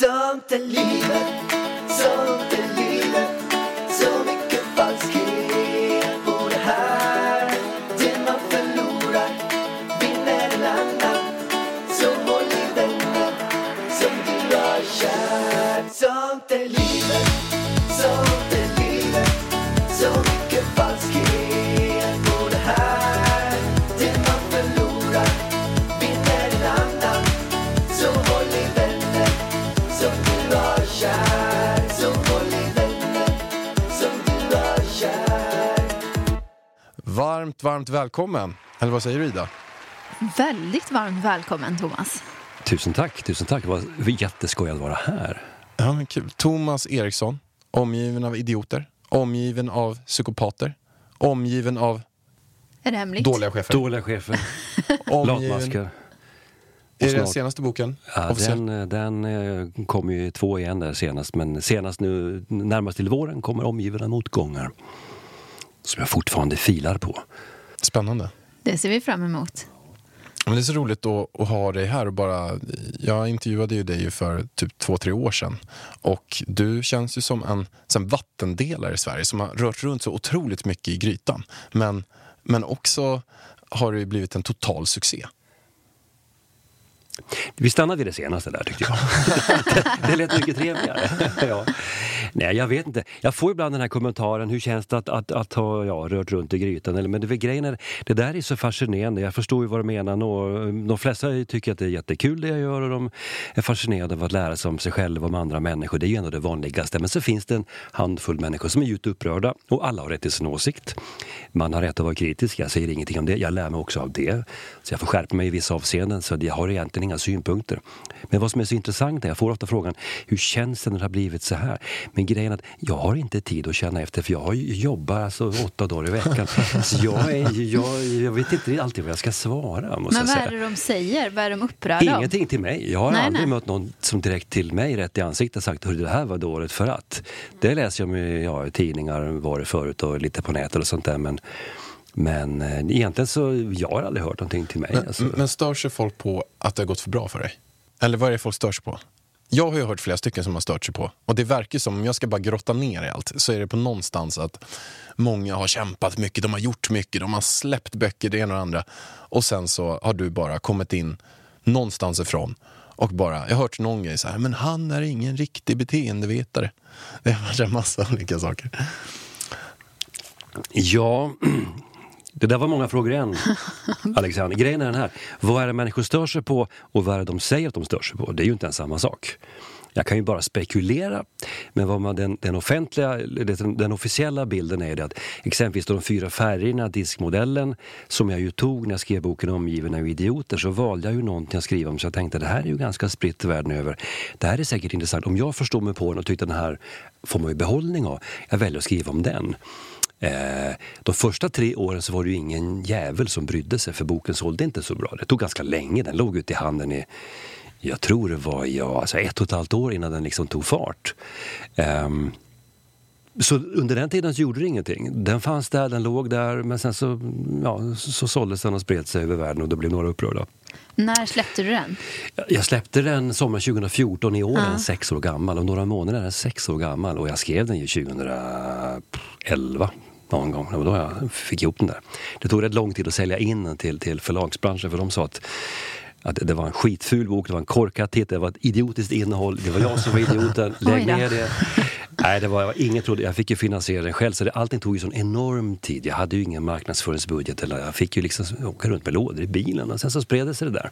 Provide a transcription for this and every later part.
Sånt är livet, sånt är Varmt, varmt välkommen. Eller vad säger du Ida? Väldigt varmt välkommen Thomas. Tusen tack, tusen tack. Det var jätteskoj att vara här. Ja, men kul. Thomas Eriksson, omgiven av idioter, omgiven av psykopater, omgiven av Är det hemligt? dåliga chefer. Dåliga chefer, latmaskar. Är det den senaste boken? Ja, den den eh, kom ju två igen där senast, men senast nu närmast till våren kommer Omgiven av motgångar. Som jag fortfarande filar på. Spännande. Det ser vi fram emot. Men det är så roligt att, att ha dig här och bara... Jag intervjuade ju dig för typ två, tre år sedan. Och du känns ju som en, som en vattendelare i Sverige som har rört runt så otroligt mycket i grytan. Men, men också har det blivit en total succé. Vi stannar vid det senaste där tyckte jag. det, det lät mycket trevligare. ja. Nej, jag vet inte. Jag får ibland den här kommentaren, hur känns det att, att, att ha ja, rört runt i grytan? Eller, men det, grejen är, det där är så fascinerande. Jag förstår ju vad du menar. Nå, de flesta tycker att det är jättekul det jag gör och de är fascinerade av att lära sig om sig själva och om andra människor. Det är ju ändå det vanligaste. Men så finns det en handfull människor som är djupt upprörda och alla har rätt till sin åsikt. Man har rätt att vara kritisk, jag säger ingenting om det. Jag lär mig också av det. Så jag får skärpa mig i vissa avseenden så jag har egentligen inga synpunkter. Men vad som är så intressant är, jag får ofta frågan, hur känns det när det har blivit så här? Men grejen är att jag har inte tid att känna efter för jag jobbar alltså åtta dagar i veckan. Så jag, är, jag, jag vet inte alltid vad jag ska svara. Måste Men vad säga. är det de säger? Vad är de upprörda? Ingenting till mig. Jag har Nej, aldrig nej. mött någon som direkt till mig rätt i ansiktet sagt att det här var dåligt för att. Det läser jag om i, ja, i tidningar var det förut och lite på nätet och sånt där. Men, men eh, egentligen så jag har aldrig hört någonting till mig. Men, alltså. men stör sig folk på att det har gått för bra för dig? Eller vad är det folk stör sig på? Jag har ju hört flera stycken som har stört sig på. Och det verkar som, om jag ska bara grotta ner i allt, så är det på någonstans att många har kämpat mycket, de har gjort mycket, de har släppt böcker, det ena och det andra. Och sen så har du bara kommit in någonstans ifrån och bara, jag har hört någon grej så här, men han är ingen riktig beteendevetare. Det har varit en massa olika saker. Ja, det där var många frågor i en, Alexander. Grejen är den här, vad är det människor stör sig på och vad är det de säger att de stör sig på? Det är ju inte ens samma sak. Jag kan ju bara spekulera, men vad man, den, den offentliga, den, den officiella bilden är det att exempelvis de fyra färgerna, diskmodellen, som jag ju tog när jag skrev boken Omgiven av idioter, så valde jag ju någonting att skriva om så jag tänkte det här är ju ganska spritt världen över. Det här är säkert intressant. Om jag förstår mig på den och tyckte den här får man ju behållning av, jag väljer att skriva om den. Eh, de första tre åren så var det ju ingen jävel som brydde sig för boken sålde inte så bra. Det tog ganska länge, den låg ute i handen i jag tror det var ja, alltså ett och ett halvt år innan den liksom tog fart. Ehm, så under den tiden så gjorde det ingenting. Den fanns där, den låg där men sen så, ja, så, så såldes den och spred sig över världen och då blev några upprörda. När släppte du den? Jag- Jag släppte den sommaren 2014, i år är den sex år gammal. Om några månader är den sex år gammal och jag skrev den ju 2011 någon gång. Det var då jag fick ihop den där. Det tog rätt lång tid att sälja in den till, till förlagsbranschen för de sa att att det var en skitful bok, det var en korkad titel, det var ett idiotiskt innehåll, det var jag som var idioten, lägg ner det. Nej, det var inget trodde, jag fick ju finansiera den själv så det, allting tog ju sån enorm tid. Jag hade ju ingen marknadsföringsbudget eller jag fick ju liksom åka runt med lådor i bilen och sen så spred det sig det där.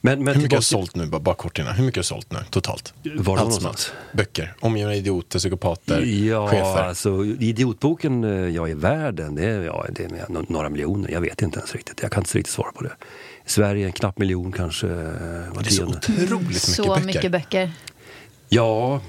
Men, men Hur mycket har du sålt nu, bara, bara kort innan, hur mycket har du sålt nu totalt? Var Allt någonstans? Böcker, omgivna idioter, psykopater, Ja, chefer. alltså idiotboken eh, ja, i världen, det är, ja, det är några miljoner. Jag vet inte ens riktigt. Jag kan inte riktigt svara på det. I Sverige en knapp miljon kanske. eh, Var Det är så otroligt mycket Så böcker. mycket böcker. Ja,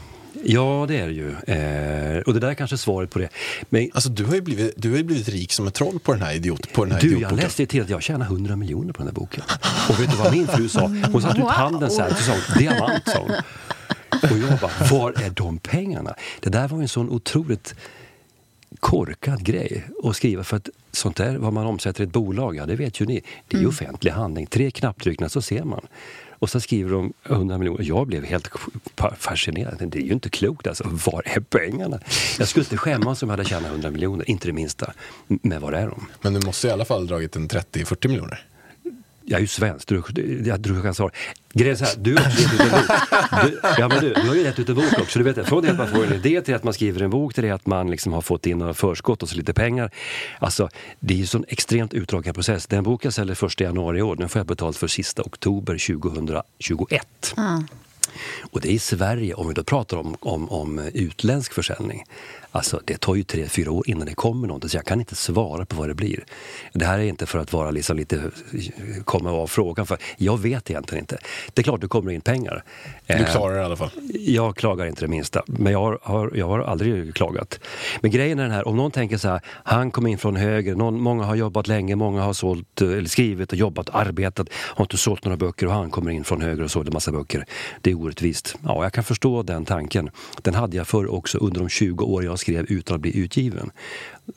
ja, det är det ju. Eh, och det där är kanske svaret på det. Men Alltså du har ju blivit, du har ju blivit rik som ett troll på den här, idiot, på den här du, jag läste till att jag tjänar 100 miljoner på den här boken. Och vet du vad min fru sa? Hon satte ut Wow. handen så här, så sa diamant sa hon. Och jag bara, var är de pengarna? Det där var ju en sån otroligt korkad grej att skriva för att sånt där, vad man omsätter i ett bolag, ja det vet ju ni, det är ju offentlig handling. Tre knapptryckningar så ser man. Och så skriver de 100 miljoner. Jag blev helt fascinerad. Det är ju inte klokt alltså. Var är pengarna? Jag skulle inte skämmas om jag hade tjänat 100 miljoner, inte det minsta. Men var är de? Men du måste i alla fall dragit en 30-40 miljoner. Jag är ju svensk, du, jag kan svara. Grejen är du har gett ut en bok. Du, ja, men du, du har ju gett ut en bok också. Du vet, från det att man får en idé till att man skriver en bok till det att man liksom har fått in några förskott och så lite pengar. Alltså, det är ju en sån extremt utdragen process. Den boken jag säljer första januari i år, den får jag betalt för sista oktober 2021. Mm. Och det är i Sverige, om vi då pratar om, om, om utländsk försäljning. Alltså det tar ju tre, fyra år innan det kommer någonting så jag kan inte svara på vad det blir. Det här är inte för att vara liksom lite, komma av frågan för jag vet egentligen inte. Det är klart det kommer in pengar. Du Eh, klarar det i alla fall. jag klagar inte det minsta, men jag har, har, jag har aldrig klagat. Men grejen är den här, om någon tänker så här, han kom in från höger, någon, många har jobbat länge, många har sålt, eh, eller skrivit och jobbat, arbetat, har inte sålt några böcker och han kommer in från höger och sålde massa böcker. Det är orättvist. Ja, jag kan förstå den tanken. Den hade jag förr också under de 20 år jag skrev utan att bli utgiven.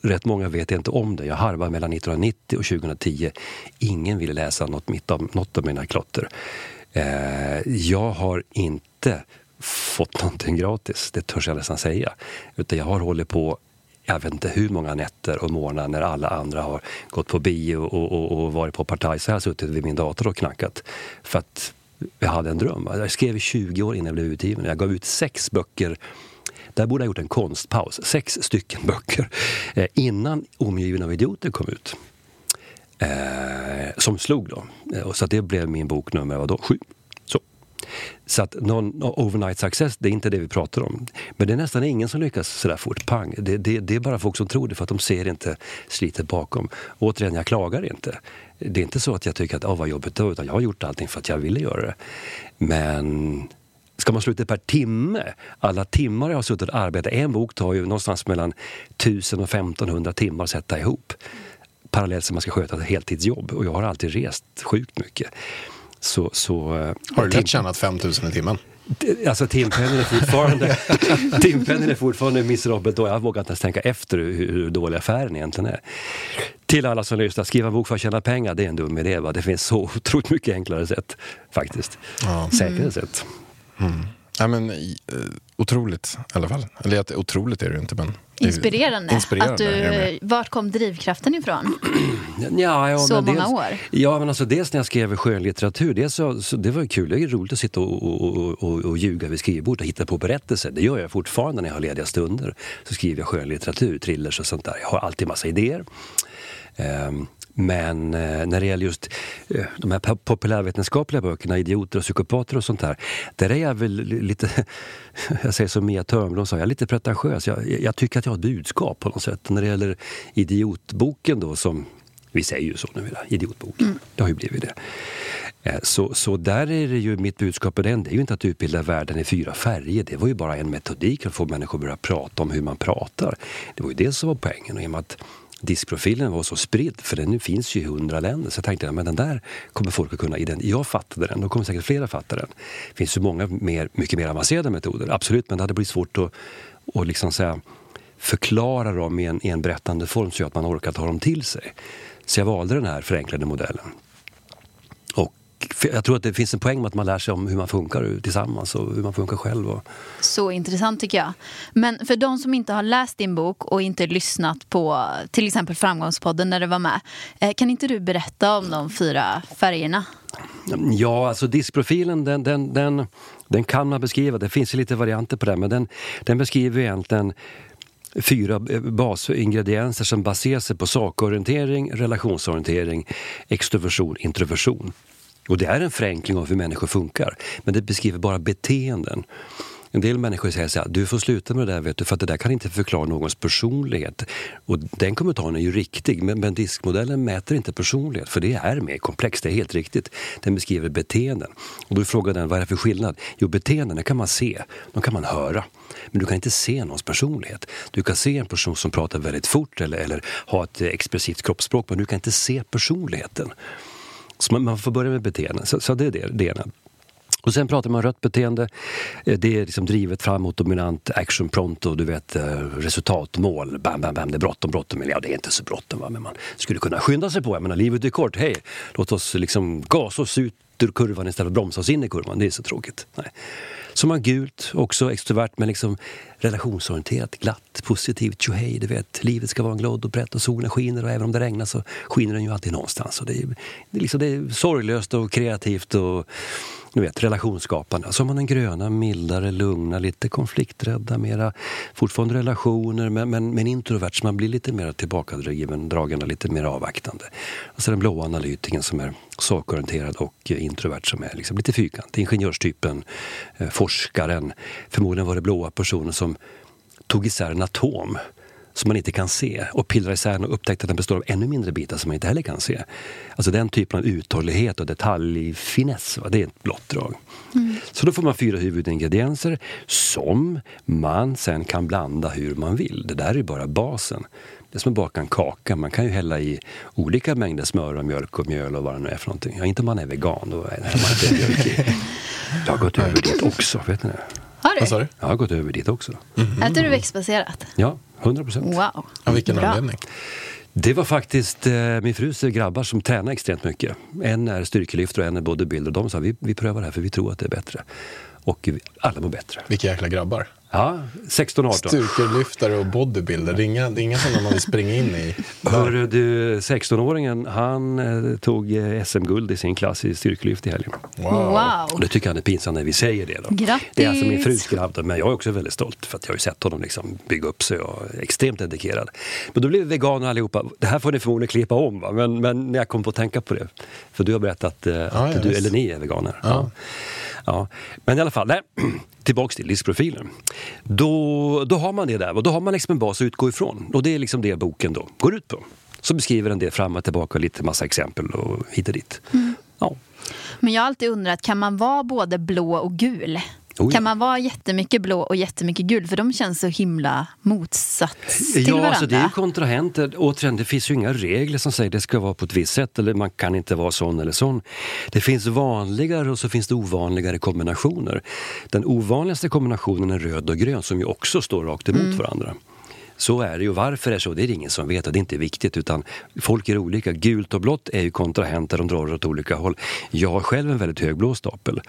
Rätt många vet inte om det. Jag harvade mellan 1990 och 2010. Ingen ville läsa något, mitt av, något av mina klotter. Eh, jag har inte fått någonting gratis, det törs jag nästan säga. Utan jag har hållit på jag vet inte hur många nätter och morgnar när alla andra har gått på bio och, och, och varit på partaj. Så jag har suttit vid min dator och knackat. För att jag hade en dröm. Jag skrev i 20 år innan jag blev utgiven. Jag gav ut sex böcker där borde jag gjort en konstpaus. Sex stycken böcker eh, innan Omgiven av idioter kom ut. Eh, som slog då. Eh, så det blev min bok nummer vadå, sju. Så. Så att någon overnight success, det är inte det vi pratar om. Men det är nästan ingen som lyckas sådär fort, pang. Det, det, det är bara folk som tror det för att de ser inte slitet bakom. Återigen, jag klagar inte. Det är inte så att jag tycker att oh, vad jobbigt då, utan jag har gjort allting för att jag ville göra det. Men Ska man slå ut det per timme? Alla timmar jag har suttit och arbetat. En bok tar ju någonstans mellan 1000 och 1500 timmar att sätta ihop. Parallellt som man ska sköta ett heltidsjobb. Och jag har alltid rest sjukt mycket. Så, så, eh, Har du lätt tjänat 5000 i timmen? Alltså timpenningen är fortfarande, timpenningen är fortfarande miserabelt då. Jag vågar inte ens tänka efter hur, hur dålig affären egentligen är. Till alla som lyssnar, skriva en bok för att tjäna pengar, det är en dum idé. Va? Det finns så otroligt mycket enklare sätt faktiskt. Ja. Säkrare sätt. Ja, men, eh, otroligt i alla fall. Eller att, otroligt är det inte, men... det Inspirerande. Inspirerande att du, med. vart kom drivkraften ifrån? Ja, ja, Så men många dels, år? Ja, men alltså dels när jag skrev skönlitteratur, dels så, så, det var kul. Det är roligt att sitta och, och, och, och, ljuga vid skrivbordet och hitta på berättelser. Det gör jag fortfarande när jag har lediga stunder. Så skriver jag skönlitteratur, thrillers och sånt där. Jag har alltid massa idéer. Ehm, men eh, när det gäller just eh, de här po- populärvetenskapliga böckerna, Idioter och psykopater och sånt där. Där är jag väl li- lite, jag säger som Mia Törnblom sa, jag är lite pretentiös. Jag, jag tycker att jag har ett budskap på något sätt. När det gäller Idiotboken då som vi säger ju så nu, idiotboken. Det har ju blivit det. Eh, Så, så där är det ju mitt budskap med den, det är ju inte att utbilda världen i fyra färger. Det var ju bara en metodik för att få människor att börja prata om hur man pratar. Det var ju det som var poängen. Och i och med att diskprofilen var så spridd, för den finns ju i hundra länder, så jag tänkte att den där kommer folk att kunna identifiera. Jag fattade den, då kommer säkert flera fatta den. Det finns ju många mer, mycket mer avancerade metoder, absolut, men det hade blivit svårt att, att liksom säga, förklara dem i en, i en berättande form så att man orkar ta dem till sig. Så jag valde den här förenklade modellen. Jag tror att det finns en poäng med att man lär sig om hur man funkar tillsammans och hur man funkar själv. Och, Så intressant tycker jag. Men för de som inte har läst din bok och inte lyssnat på till exempel Framgångspodden när det var med. eh, Kan inte du berätta om de fyra färgerna? Ja, alltså diskprofilen den, den, den, den kan man beskriva. Det finns lite varianter på det, men den, den beskriver egentligen fyra eh, basingredienser som baserar sig på sakorientering, relationsorientering, extroversion, introversion. Och det är en förenkling av hur människor funkar, men det beskriver bara beteenden. En del människor säger så här, du får sluta med det där vet du, för att det där kan inte förklara någons personlighet. Och den kommentaren är ju riktig, men, men diskmodellen mäter inte personlighet, för det är mer komplext, det är helt riktigt. Den beskriver beteenden. Och då frågar den, vad är det för skillnad? Jo, beteenden kan man se, de kan man höra. Men du kan inte se någons personlighet. Du kan se en person som pratar väldigt fort eller, eller har ett expressivt kroppsspråk, men du kan inte se personligheten. Så man, man får börja med beteenden. Så, så det är det, det ena. Och sen pratar man rött beteende. Eh, det är liksom drivet framåt, dominant, action pronto, du vet eh, resultatmål. Bam, bam, bam, det är bråttom, bråttom. Ja, det är inte så bråttom va? men man skulle kunna skynda sig på. Jag menar, livet är kort, hej! Låt oss liksom gasa oss ut ur kurvan istället för att bromsa oss in i kurvan. Det är så tråkigt. Nej. Som har gult, också extrovert men liksom relationsorienterat, glatt, positivt, tjohej, du vet. Livet ska vara en glad och brett och solen skiner och även om det regnar så skiner den ju alltid någonstans. Och det, är, det, är liksom, det är sorglöst och kreativt och ni vet, relationsskaparna, Så har man den gröna, mildare, lugna, lite konflikträdda, mera fortfarande relationer men, men, men introvert så man blir lite mer tillbakadragen och lite mer avvaktande. Och så den blåa analytiken som är sakorienterad och introvert som är liksom lite fyrkantig. Ingenjörstypen, eh, forskaren. Förmodligen var det blåa personen som tog isär en atom som man inte kan se och pillrar isär den och upptäckte att den består av ännu mindre bitar som man inte heller kan se. Alltså den typen av uthållighet och detaljfiness, va? det är ett blått drag. Mm. Så då får man fyra huvudingredienser som man sen kan blanda hur man vill. Det där är bara basen. Det är som att baka en kaka. Man kan ju hälla i olika mängder smör och mjölk och mjöl och vad det nu är för någonting. Ja, inte om man är vegan, då är man inte mjölk i. Jag har gått över dit också, vet ni det? Har du? Vad sa du? Jag har gått över dit också. Äter du växtbaserat? Ja, 100 procent. Wow. Av vilken Bra. anledning? Det var faktiskt eh, min frus grabbar som tränar extremt mycket. En är styrkelyftare och en är bodybuilder. De sa vi, vi prövar det här för vi tror att det är bättre. Och vi, alla mår bättre. Vilka jäkla grabbar. Ja, 16-18. Styrkelyftare och bodybuilder. Det är inga, det är inga sådana man vill springa in i. Hörru du, 16-åringen han eh, tog eh, SM-guld i sin klass i styrkelyft i helgen. Wow. Och Wow. det tycker han är pinsamt när vi säger det. Då. Grattis! Det är alltså min frus grabb, men jag är också väldigt stolt för att jag har ju sett honom liksom bygga upp sig och är extremt dedikerad. Men då blev vi veganer allihopa. Det här får ni förmodligen klippa om, va? Men, men jag kom på att tänka på det. För du har berättat eh, att ja, du, visst. eller ni är veganer. Ja. Ja. Men i alla fall, nej, tillbaks till livsprofilen. Då, då har man det där och då har man liksom en bas att utgå ifrån. Och det är liksom det boken då går ut på. Så beskriver den det fram och tillbaka, lite massa exempel och hit och dit. Ja. Men jag har alltid undrat, kan man vara både blå och gul? Oh ja. Kan man vara jättemycket blå och jättemycket gul? För de känns så himla motsats till Ja, varandra. alltså det är kontrahenter. Återigen, det finns ju inga regler som säger det ska vara på ett visst sätt eller man kan inte vara sån eller sån. Det finns vanligare och så finns det ovanligare kombinationer. Den ovanligaste kombinationen är röd och grön som ju också står rakt emot varandra. Så är det ju. Varför det är så, det är det ingen som vet det är inte viktigt utan folk är olika. Gult och blått är ju kontrahenter, de drar åt olika håll. Jag har själv en väldigt hög blå stapel.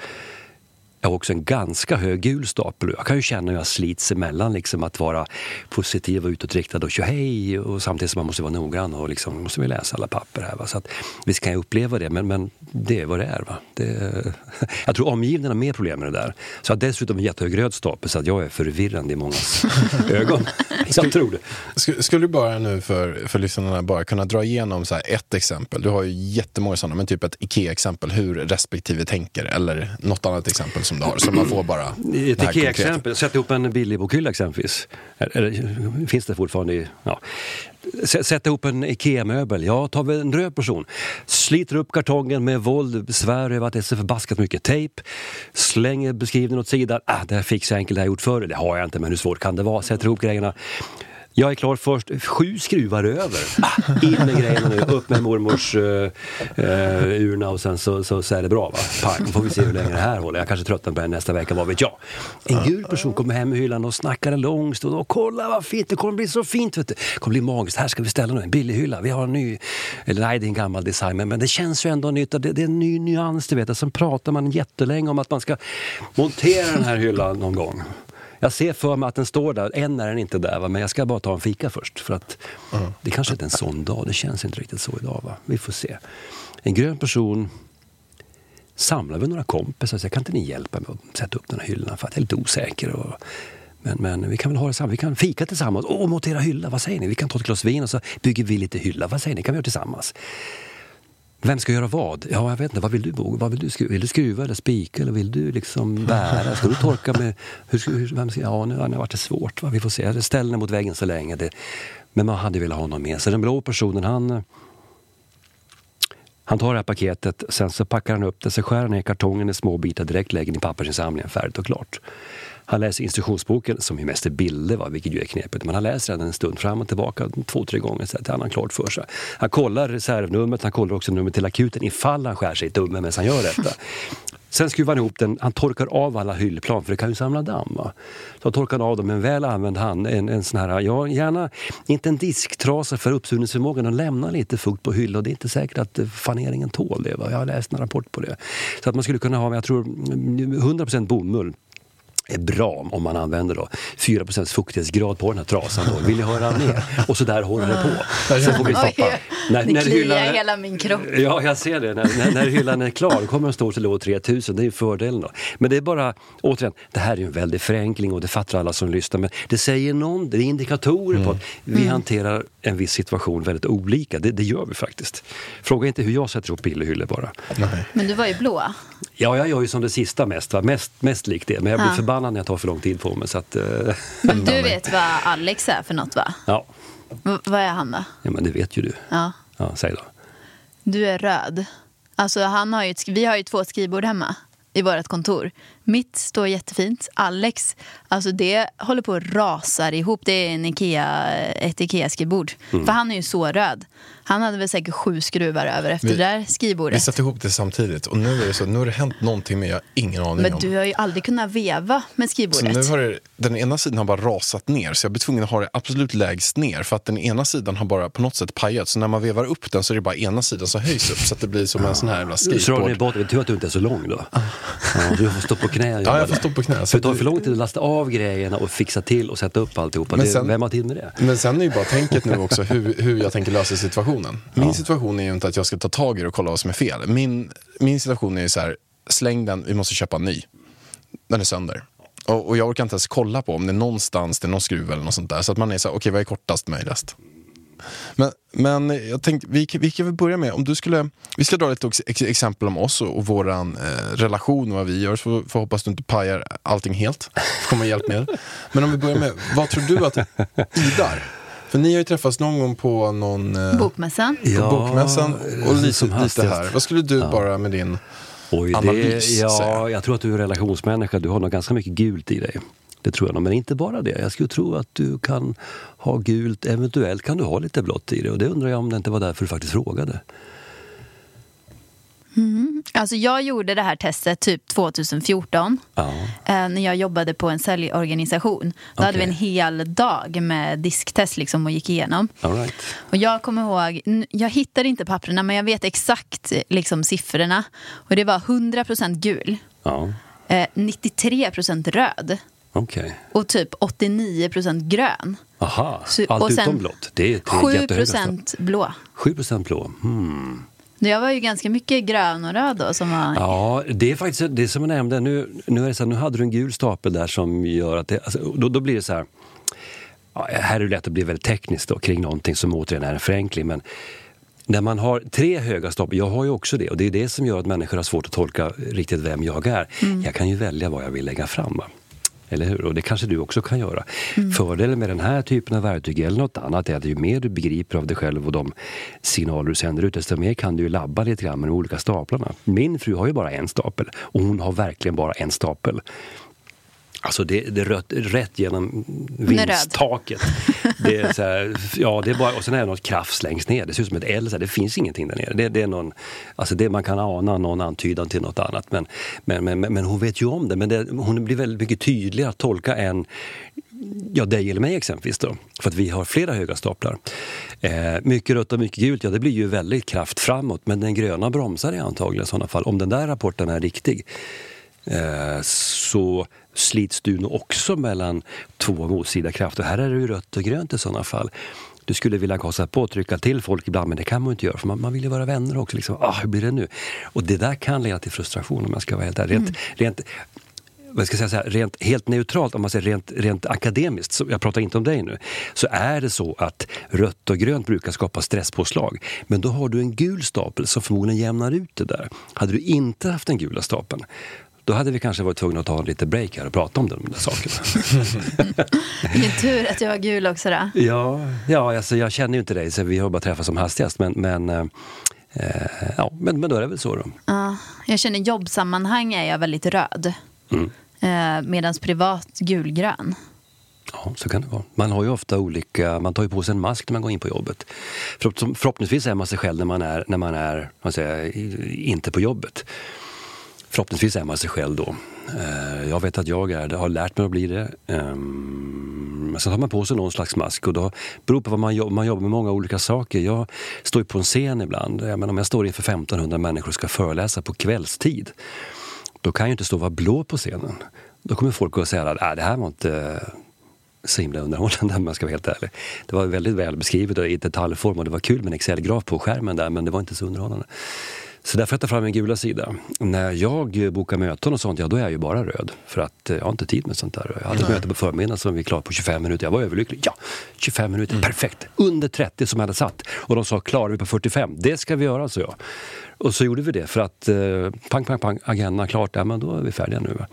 Jag har också en ganska hög gul stapel. Jag kan ju känna hur jag slits emellan liksom att vara positiv och utåtriktad och hej och samtidigt som man måste vara noggrann och liksom måste vi läsa alla papper här. Va? Så att, visst kan jag uppleva det men, men det är vad det är. Va? Det, jag tror omgivningen har mer problem med det där. Så jag dessutom en jättehög röd stapel så att jag är förvirrande i mångas ögon. Jag tror det. Sk- Skulle du bara nu för, för lyssnarna bara kunna dra igenom så ett exempel? Du har ju jättemånga sådana, men typ ett IKEA-exempel hur respektive tänker eller något annat exempel som du har. Så man får bara Ett. IKEA-exempel, sätt ihop en billig bokhylla exempelvis. Eller, finns det fortfarande? i- Ja. S- Sätt ihop en IKEA-möbel. Ja, tar vi en röd person. Sliter upp kartongen med våld, svär över att det är så förbaskat mycket tejp. Slänger beskrivningen åt sidan. Ah, det här fixar jag enkelt, det har jag gjort förr. Det har jag inte, men hur svårt kan det vara? Sätter ihop grejerna. Jag är klar först. Sju skruvar över. In med grejerna nu, upp med mormors uh, urna och sen så, så, så är det bra. Va? Pang, får vi se hur länge det här håller. Jag kanske tröttnar på det nästa vecka, vad vet jag. En gul person kommer hem i hyllan och snackar en lång stund. Och kolla vad fint, det kommer bli så fint. Vet du. Det kommer bli magiskt. Här ska vi ställa nu en billig hylla. Vi har en ny, eller nej det är en gammal design men, men det känns ju ändå nytt. Det, det är en ny nyans du vet. Sen pratar man jättelänge om att man ska montera den här hyllan någon gång. Jag ser för mig att den står där, än är den inte där, va? men jag ska bara ta en fika först. För att Det kanske inte är en sån dag, det känns inte riktigt så idag. Va? Vi får se. En grön person samlar vi några kompisar, så jag kan inte ni hjälpa mig att sätta upp den här hyllan för att jag är lite osäker. Och, men, men vi kan väl ha det samman, vi kan fika tillsammans. Åh, montera hylla, vad säger ni? Vi kan ta ett glas vin och så bygger vi lite hylla, vad säger ni? kan vi göra tillsammans? Vem ska göra vad? Ja, jag vet inte. Vad vill du Bo? Vad vill du skruva? Vill du skruva eller spika? Eller vill du liksom bära? Ska du torka med... Hur, hur, vem ska, ja, nu har det varit svårt. Va? Vi får se. Ställ den mot väggen så länge. Det, men man hade velat ha någon med sig. Den blå personen, han... Han tar det här paketet, sen så packar han upp det, så skär han ner kartongen i små bitar direkt, lägger den i pappersinsamlingen, färdigt och klart. Han läser instruktionsboken, som ju mest är bilder, va, vilket ju är knepigt, men han läser den en stund fram och tillbaka två, tre gånger så att han har klart för sig. Han kollar reservnumret, han kollar också numret till akuten ifall han skär sig i tummen medan han gör detta. Sen skruvar han ihop den, han torkar av alla hyllplan för det kan ju samla damm. Va? Så han torkar av dem med en väl använd hand, en, en sån här, ja gärna inte en disktrasa för uppsugningsförmågan, och lämnar lite fukt på hyllan. Det är inte säkert att eh, faneringen tål det. Va? Jag har läst en rapport på det. Så att man skulle kunna ha, jag tror mm, 100% bomull är bra om man använder då 4% fuktighetsgrad på den här trasan. Då. Vill ni höra mer? Och så där håller det på. Sen får vi stoppa. Oj, När, det när hyllan- i hela min kropp. Ja, jag ser det. När, när, när hyllan är klar då kommer den stå till låg 3000. Det är ju fördelen då. Men det är bara, återigen, det här är ju en väldig förenkling och det fattar alla som lyssnar. Men det säger någon, det är indikatorer på att vi hanterar en viss situation väldigt olika. Det, det gör vi faktiskt. Fråga inte hur jag sätter ihop pillehyllor bara. Nej. Men du var ju blå. Ja, jag gör ju som det sista mest, va? Mest, mest likt det. Men jag blir Ja. förbannad när jag tar för lång tid på mig. Så att, eh, Men du vet vad Alex är för något va? ja. V- vad är han då? ja, men det vet ju du. Ja. Ja, säg då. Du är röd. Alltså han har ju vi har ju två skrivbord hemma i vårt kontor. Mitt står jättefint. Alex, alltså det håller på att rasar ihop. Det är en Ikea, ett Ikea-skrivbord. Mm. För han är ju så röd. Han hade väl säkert sju skruvar över efter Vi- det där Vi skrivbordet. satte ihop det samtidigt och nu är det så, nu har det hänt någonting men jag har ingen aning Men om. du har ju aldrig kunnat veva med Så skrivbordet. nu har det, den ena sidan har bara rasat ner så jag blir tvungen att ha det absolut lägst ner för att den ena sidan har bara på något sätt pajat. Så när man vevar upp den så är det bara ena sidan som höjs upp så att det blir som en sån här jävla Så skateboard. bort, det är tur att du inte är så lång då. Ja, du får stå på knä och Ja, jag får stå på knä. För Så det tar du- för lång tid att lasta av grejerna och fixa till och sätta upp alltihopa. Men det, sen- vem har tid med det? Men sen är ju bara tänket nu också hur, hur jag tänker lösa situationen. Min situation är ju inte att jag ska ta tag i det och kolla vad som är fel. Min, min situation är ju så här, släng den, vi måste köpa en ny. Den är sönder. Och, och jag orkar inte ens kolla på om det är någonstans, det är någon skruv eller något sånt där. Så att man är så här, okej vad är kortast möjligast? Men, men jag tänkte, vi, vi kan väl börja med, om du skulle, vi ska dra lite ex, ex, exempel om oss och, och våran eh, relation och vad vi gör, så får hoppas du inte pajar allting helt. Får komma hjälp med. Men om vi börjar med, vad tror du att Idar, för ni har ju träffats någon gång på någon eh, Bokmässan. på bokmässan och lite, som lite här. Vad skulle du bara med din Oj, det, analys säga? ja, jag tror att du är relationsmänniska. Du har nog ganska mycket gult i dig. Det tror jag nog. Men inte bara det. Jag skulle tro att du kan ha gult. Eventuellt kan du ha lite blått i det. Och det undrar jag om det inte var därför du faktiskt frågade. Alltså jag gjorde det här testet typ 2014. Ja. eh, när jag jobbade på en säljorganisation. Då hade vi en hel dag med disktest liksom och gick igenom. Right. Och jag kommer ihåg, jag hittade inte papperna men jag vet exakt eh, liksom, siffrorna. Och det var 100% gul, Ja, eh, 93% röd okej. och typ 89% grön. Aha, Så- allt utom blått. Det är tre jättehöga stopp. 7% blå. 7 blå. Hmm. Jag var ju ganska mycket grön och röd då som var... Ja, det är faktiskt det som jag nämnde. Nu, nu, är det så här, nu hade du en gul stapel där som gör att det, alltså, då, då blir det så här. Ja, här är det lätt att bli väldigt tekniskt då, kring någonting som återigen är en förenkling. Men när man har tre höga staplar, jag har ju också det och det är det som gör att människor har svårt att tolka riktigt vem jag är. Jag kan ju välja vad jag vill lägga fram. Va? Eller hur? Och det kanske du också kan göra. Fördelen med den här typen av verktyg eller något annat är att ju mer du begriper av dig själv och de signaler du sänder ut, desto mer kan du ju labba lite grann med de olika staplarna. Min fru har ju bara en stapel och hon har verkligen bara en stapel. Alltså det, det rött, rätt genom vindstaket. Det är så här, ja, det är bara, och sen är det något krafs längst ner. Det ser ut som ett L. Det finns ingenting där nere. Det, det är någon, alltså det, man kan ana någon antydan till något annat. Men, men, men, men hon vet ju om det. Men det, hon blir väldigt mycket tydligare att tolka än ja, dig eller mig exempelvis. Då, för att vi har flera höga staplar. Eh, mycket rött och mycket gult, ja det blir ju väldigt kraft framåt. Men den gröna bromsar i antagligen i sådana fall. Om den där rapporten är riktig så slits du nog också mellan två motsida krafter. Här är det ju rött och grönt i sådana fall. Du skulle vilja kosta på och trycka till folk ibland, men det kan man inte göra för man, man vill ju vara vänner också. Liksom. Ah, hur blir det nu? Och det där kan leda till frustration om jag ska vara helt ärlig. Rent, rent, vad ska jag säga, här, rent, helt neutralt, om man säger rent, rent akademiskt, så, jag pratar inte om dig nu, så är det så att rött och grönt brukar skapa stresspåslag. Men då har du en gul stapel som förmodligen jämnar ut det där. Hade du inte haft den gula stapeln, då hade vi kanske varit tvungna att ta en liten break här och prata om de där sakerna. Vilken tur att jag var gul också då. ja, ja alltså, jag känner ju inte dig, så vi har bara träffats som hastigast. Men, men, eh, eh, ja, men, men då är det väl så då. Ja, jag känner jobbsammanhang är jag väldigt röd. Mm. Eh, Medan privat gulgrön. Ja, så kan det vara. Man har ju ofta olika, man tar ju på sig en mask när man går in på jobbet. Förhopp- Förhoppningsvis är man sig själv när man är, när man är man säger, inte på jobbet. Förhoppningsvis är man sig själv då. Eh, jag vet att jag är det, har lärt mig att bli det. Ehm, men sen tar man på sig någon slags mask och då beror på vad man jobbar, man jobbar med många olika saker. Jag står ju på en scen ibland. Jag menar, om jag står inför 1500 människor och ska föreläsa på kvällstid. Då kan jag inte stå och vara blå på scenen. Då kommer folk att säga att äh, det här var inte så himla underhållande om man ska vara helt ärlig. Det var väldigt väl beskrivet och i detaljform och det var kul med en Excel-graf på skärmen där men det var inte så underhållande. Så därför jag fram min gula sida. När jag bokar möten och sånt, ja då är jag ju bara röd. För att eh, jag har inte tid med sånt där. Jag hade ett möte på förmiddagen som vi klarade på 25 minuter. Jag var överlycklig. Ja, 25 minuter, perfekt. Under 30 som jag hade satt. Och de sa, klarar vi på 45? Det ska vi göra, så jag. Och så gjorde vi det för att eh, pang, pang, pang, agendan klart, ja, men då är vi färdiga nu. Va?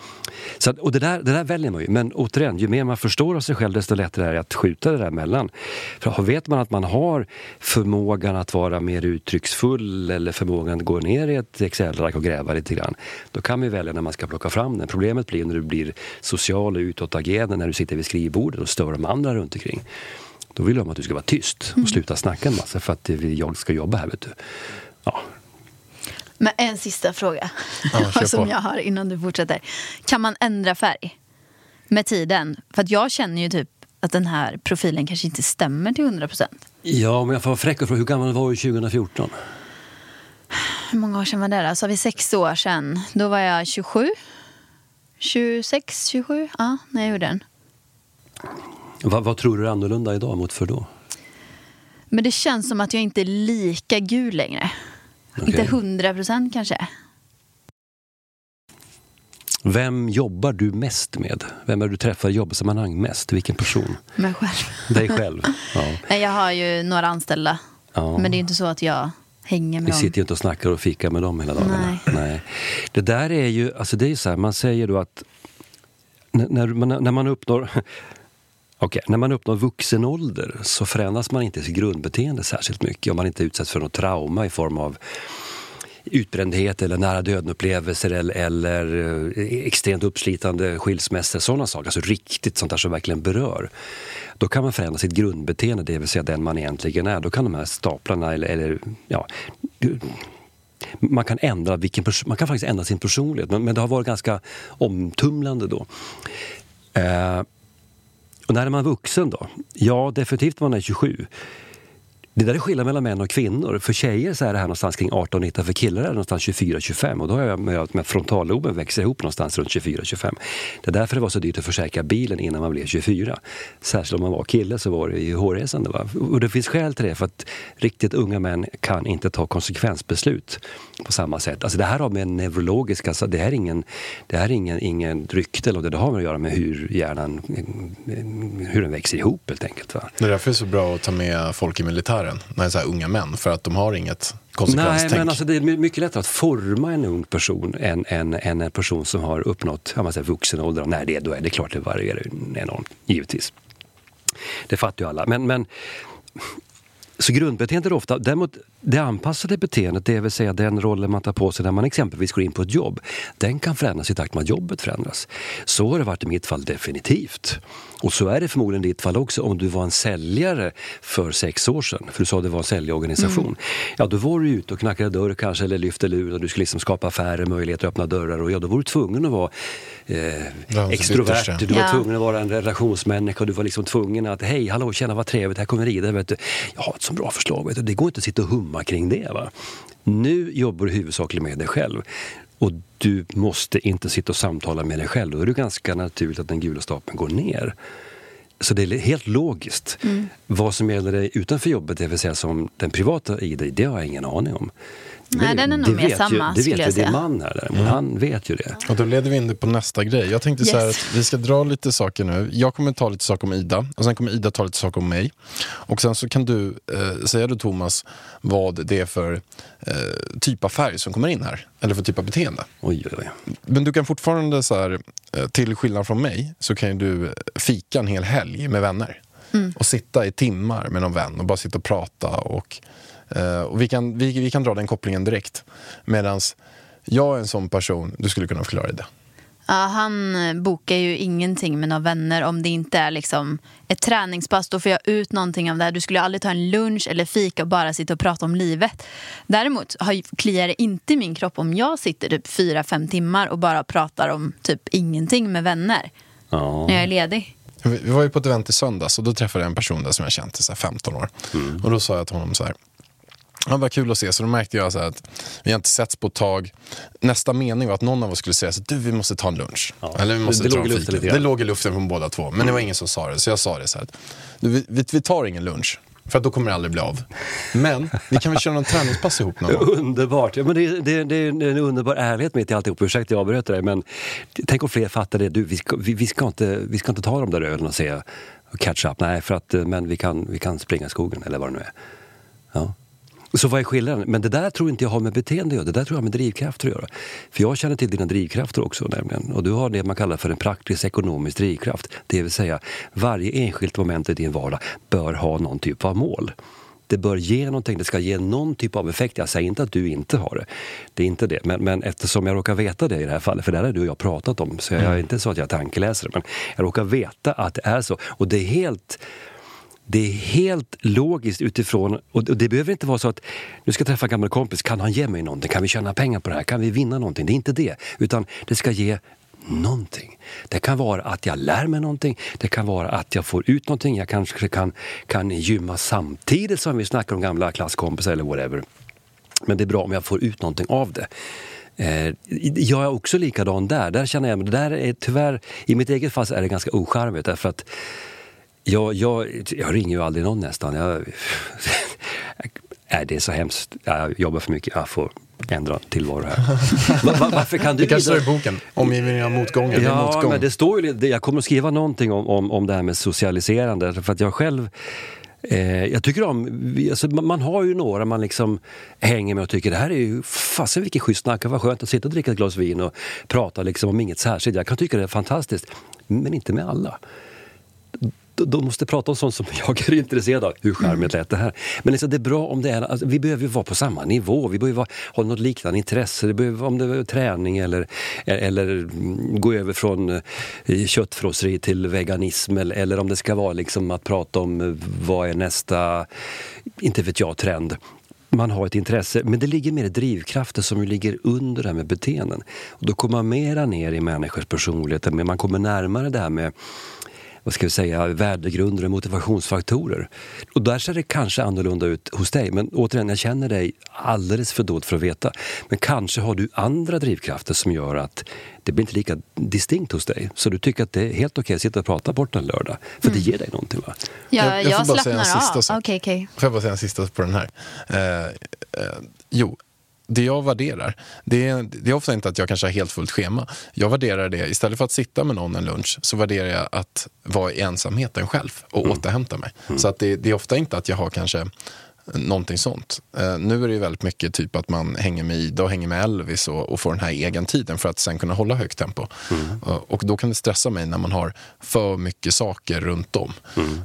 Så att, och det där, det där väljer man ju. Men återigen, ju mer man förstår av sig själv desto lättare är det att skjuta det där emellan. För vet man att man har förmågan att vara mer uttrycksfull eller förmågan att gå ner i ett Excel-ark och gräva lite grann. Då kan vi välja när man ska plocka fram den. Problemet blir när du blir social och utåtagerande när du sitter vid skrivbordet och stör de andra runt omkring. Då vill de att du ska vara tyst och sluta snacka en massa för att jag ska jobba här. Vet du. Ja, Men en sista fråga Ja, som på. jag har innan du fortsätter. Kan man ändra färg med tiden? För att jag känner ju typ att den här profilen kanske inte stämmer till 100 procent. Ja, om jag får vara fräck och fråga, hur gammal var du 2014? Hur många år sedan var det då? Så har vi sex år sedan. Då var jag 27. 26, 27? Ja, när jag gjorde den. Vad, vad tror du är annorlunda idag mot för då? Men det känns som att jag inte är lika gul längre. Okej. Inte 100 procent kanske. Vem jobbar du mest med? Vem är du träffar i jobbsammanhang mest? Vilken person? Mig själv. Dig själv? Ja. Nej, jag har ju några anställda. Ja. Men det är inte så att jag hänger med Vi dem. sitter ju inte och snackar och fikar med dem hela dagarna. Nej. Det där är ju, alltså det är så här, man säger då att när, när, man, när man uppnår Okay. när man uppnår vuxen ålder så förändras man inte sitt grundbeteende särskilt mycket om man inte utsätts för något trauma i form av utbrändhet eller nära döden-upplevelser eller, eller eh, extremt uppslitande skilsmässor, sådana saker. Alltså riktigt sånt där som verkligen berör. Då kan man förändra sitt grundbeteende, det vill säga den man egentligen är. Då kan de här staplarna eller, eller ja, man kan, ändra vilken man kan faktiskt ändra sin personlighet, men, men det har varit ganska omtumlande då. Eh, och när är man vuxen då? Ja, definitivt när man är 27. Det där är skillnad mellan män och kvinnor. För tjejer så är det här någonstans kring 18-19, för killar är det någonstans 24-25 och då har jag med, med frontalloben växer ihop någonstans runt 24-25. Det är därför det var så dyrt att försäkra bilen innan man blev 24. Särskilt om man var kille så var det ju hårresande. Va? Och det finns skäl till det för att riktigt unga män kan inte ta konsekvensbeslut på samma sätt. Alltså det här har med neurologiska, alltså det här är ingen, det här är ingen, ingen rykte, eller det har med att göra med hur hjärnan, hur den växer ihop helt enkelt. Va? Det är därför det är så bra att ta med folk i militären, när det är så här unga män, för att de har inget Nej, konsekvenstänk. men alltså det är mycket lättare att forma en ung person än, än, än en person som har uppnått ja, man säger, vuxen ålder. När det är, då är det klart det varierar enormt, givetvis. Det fattar ju alla. Men, men, så grundbeteendet är ofta, däremot det anpassade beteendet, det vill säga den rollen man tar på sig när man exempelvis går in på ett jobb, den kan förändras i takt med att jobbet förändras. Så har det varit i mitt fall definitivt. Och så är det förmodligen i ditt fall också om du var en säljare för sex år sedan, för du sa att det var en säljorganisation. Ja, då var du ute och knackade dörr kanske eller lyfte luren och du skulle liksom skapa affärer, möjligheter att öppna dörrar och ja, då var du tvungen att vara eh, Ja, extrovert, du var Ja. tvungen att vara en relationsmänniska och du var liksom tvungen att hej, hallå, tjena vad trevligt, här kommer Ida, vet du. Jag har ett så bra förslag, vet du. det går inte att sitta och humma kring det. Va? Nu jobbar du huvudsakligen med dig själv. Och du måste inte sitta och samtala med dig själv. Då är det ganska naturligt att den gula stapeln går ner. Så det är helt logiskt. Vad som gäller dig utanför jobbet, det vill säga som den privata i dig, det har jag ingen aning om. Nej, Det- den är nog mer vet samma, ju, Det vet jag ju din man här däremot. Han vet ju det. Och då leder vi in det på nästa grej. Jag tänkte så här Yes. att vi ska dra lite saker nu. Jag kommer ta lite saker om Ida och sen kommer Ida ta lite saker om mig. Och sen så kan du eh, säga du Thomas vad det är för eh, typ av färg som kommer in här. Eller för typ av beteende. Oj, oj, oj. Men du kan fortfarande så här, eh, till skillnad från mig, så kan ju du fika en hel helg med vänner. Och sitta i timmar med någon vän och bara sitta och prata. Och, eh, och vi, kan, vi, vi kan dra den kopplingen direkt. Medan jag är en sån person, du skulle kunna förklara det. Ja, han eh, bokar ju ingenting med några vänner om det inte är liksom ett träningspass. Då får jag ut någonting av det här. Du skulle aldrig ta en lunch eller fika och bara sitta och prata om livet. Däremot har, kliar det inte i min kropp om jag sitter typ fyra, fem timmar och bara pratar om typ ingenting med vänner Ja. när jag är ledig. Vi var ju på ett event i söndags och då träffade jag en person där som jag känt i så här 15 år. Och då sa jag till honom så här. Ja, vad kul att se. Så då märkte jag så att vi har inte setts på ett tag. Nästa mening var att någon av oss skulle säga så du vi måste ta en lunch. Ja. Eller vi måste Det- det ta låg i luften lite. Det låg i luften från båda två. Men det var ingen som sa det. Så jag sa det så här. Vi, vi, vi tar ingen lunch. För att då kommer det aldrig bli av. Men vi kan väl köra någon träningspass ihop någon gång. Underbart! Ja, men det, det, det är en underbar ärlighet mitt i alltihop. Ursäkta jag avbröt dig, men tänk om fler fattar det. Du, vi, ska, vi, vi, ska inte, vi ska inte ta de där ölen och säga catch up. Nej, för att, eh, men vi kan, vi kan springa skogen eller vad det nu är. Så vad är skillnaden? Men det där tror inte jag har med beteende att göra. Det där tror jag har med drivkrafter att göra. För jag känner till dina drivkrafter också nämligen. Och du har det man kallar för en praktisk ekonomisk drivkraft. Det vill säga varje enskilt moment i din vardag bör ha någon typ av mål. Det bör ge någonting, det ska ge någon typ av effekt. Jag säger inte att du inte har det. Det är inte det. Men, men eftersom jag råkar veta det i det här fallet, för det här har du och jag pratat om, så jag är inte så att jag är tankeläsare, men jag råkar veta att det är så. Och det är helt det är helt logiskt utifrån, och det behöver inte vara så att nu ska jag träffa en gammal kompis, kan han ge mig någonting? Kan vi tjäna pengar på det här? Kan vi vinna någonting? Det är inte det, utan det ska ge någonting. Det kan vara att jag lär mig någonting, det kan vara att jag får ut någonting, jag kanske kan, kan gymma samtidigt som vi snackar om gamla klasskompisar eller whatever. Men det är bra om jag får ut någonting av det. Eh, jag är också likadan där. Där känner jag, men det där är tyvärr, i mitt eget fall så är det ganska ocharmigt därför att jag, jag, jag ringer ju aldrig någon nästan. Jag, nej, det är så hemskt. Jag jobbar för mycket. Jag får ändra tillvaro här. Va- va- varför kan du Det kanske står i boken. Omgivningen av är Ja, motgång. men det står ju, jag kommer att skriva någonting om, om, om det här med socialiserande. För att jag själv Eh, jag tycker om, alltså, man, man har ju några man liksom hänger med och tycker det här är ju fasen vilken schysst snack, vad skönt att sitta och dricka ett glas vin och prata liksom om inget särskilt. Jag kan tycka det är fantastiskt, men inte med alla. De- måste prata om sånt som jag är intresserad av. Hur charmigt lät det här? Men liksom, det är bra om det är, alltså, vi behöver ju vara på samma nivå. Vi behöver ha något liknande intresse. Det behöver, om det är träning eller, eller mm, gå över från eh, köttfrosseri till veganism. Eller, eller om det ska vara liksom att prata om eh, vad är nästa, inte vet jag, trend man har ett intresse, men det ligger mer drivkrafter som ligger under det här med beteenden. Och då kommer man mera ner i människors personligheter, men man kommer närmare det här med vad ska vi säga, värdegrunder och motivationsfaktorer. Och där ser det kanske annorlunda ut hos dig. Men återigen, jag känner dig alldeles för dåligt för att veta. Men kanske har du andra drivkrafter som gör att det blir inte lika distinkt hos dig. Så du tycker att det är helt okej att sitta och prata bort en lördag. För det ger dig någonting va? Jag, Jag- jag, jag får bara säga en slappnar sista av. sak. Okej, okej. Får jag bara säga en sista på den här? Eh, eh, jo, det jag värderar, det är, det är ofta inte att jag kanske har helt fullt schema. Jag värderar det, istället för att sitta med någon en lunch, så värderar jag att vara i ensamheten själv och återhämta mig. Så att det, det är ofta inte att jag har kanske någonting sånt. Eh, nu är det ju väldigt mycket typ att man hänger med Ida och hänger med Elvis och, och får den här egen tiden för att sen kunna hålla högt tempo. Eh, och då kan det stressa mig när man har för mycket saker runt om.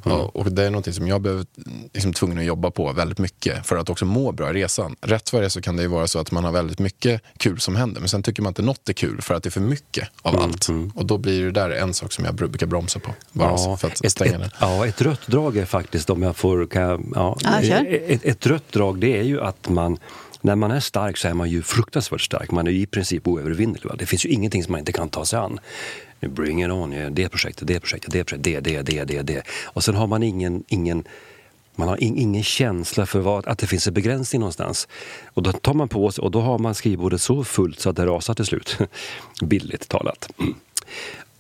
Ja, och det är någonting som jag behöver liksom tvungen att jobba på väldigt mycket för att också må bra i resan. Rätt vad det är så kan det ju vara så att man har väldigt mycket kul som händer men sen tycker man inte något är kul för att det är för mycket av allt. Och då blir det där en sak som jag brukar bromsa på. Bara så för att ett, stänga ett, det. ja, ett rött drag är faktiskt, om jag får... Kan, jag- ja, Ja ett, ett rött drag det är ju att man när man är stark så är man ju fruktansvärt stark. Man är ju i princip oövervinnelig. Va? Det finns ju ingenting som man inte kan ta sig an. Bring it on, det projektet, det projektet, det projektet, det, det, det, det, det. Och sen har man ingen, ingen man har in, ingen känsla för vad, att det finns en begränsning någonstans. Och då tar man på sig och då har man skrivbordet så fullt så att det rasar till slut. Bildligt talat. Mm.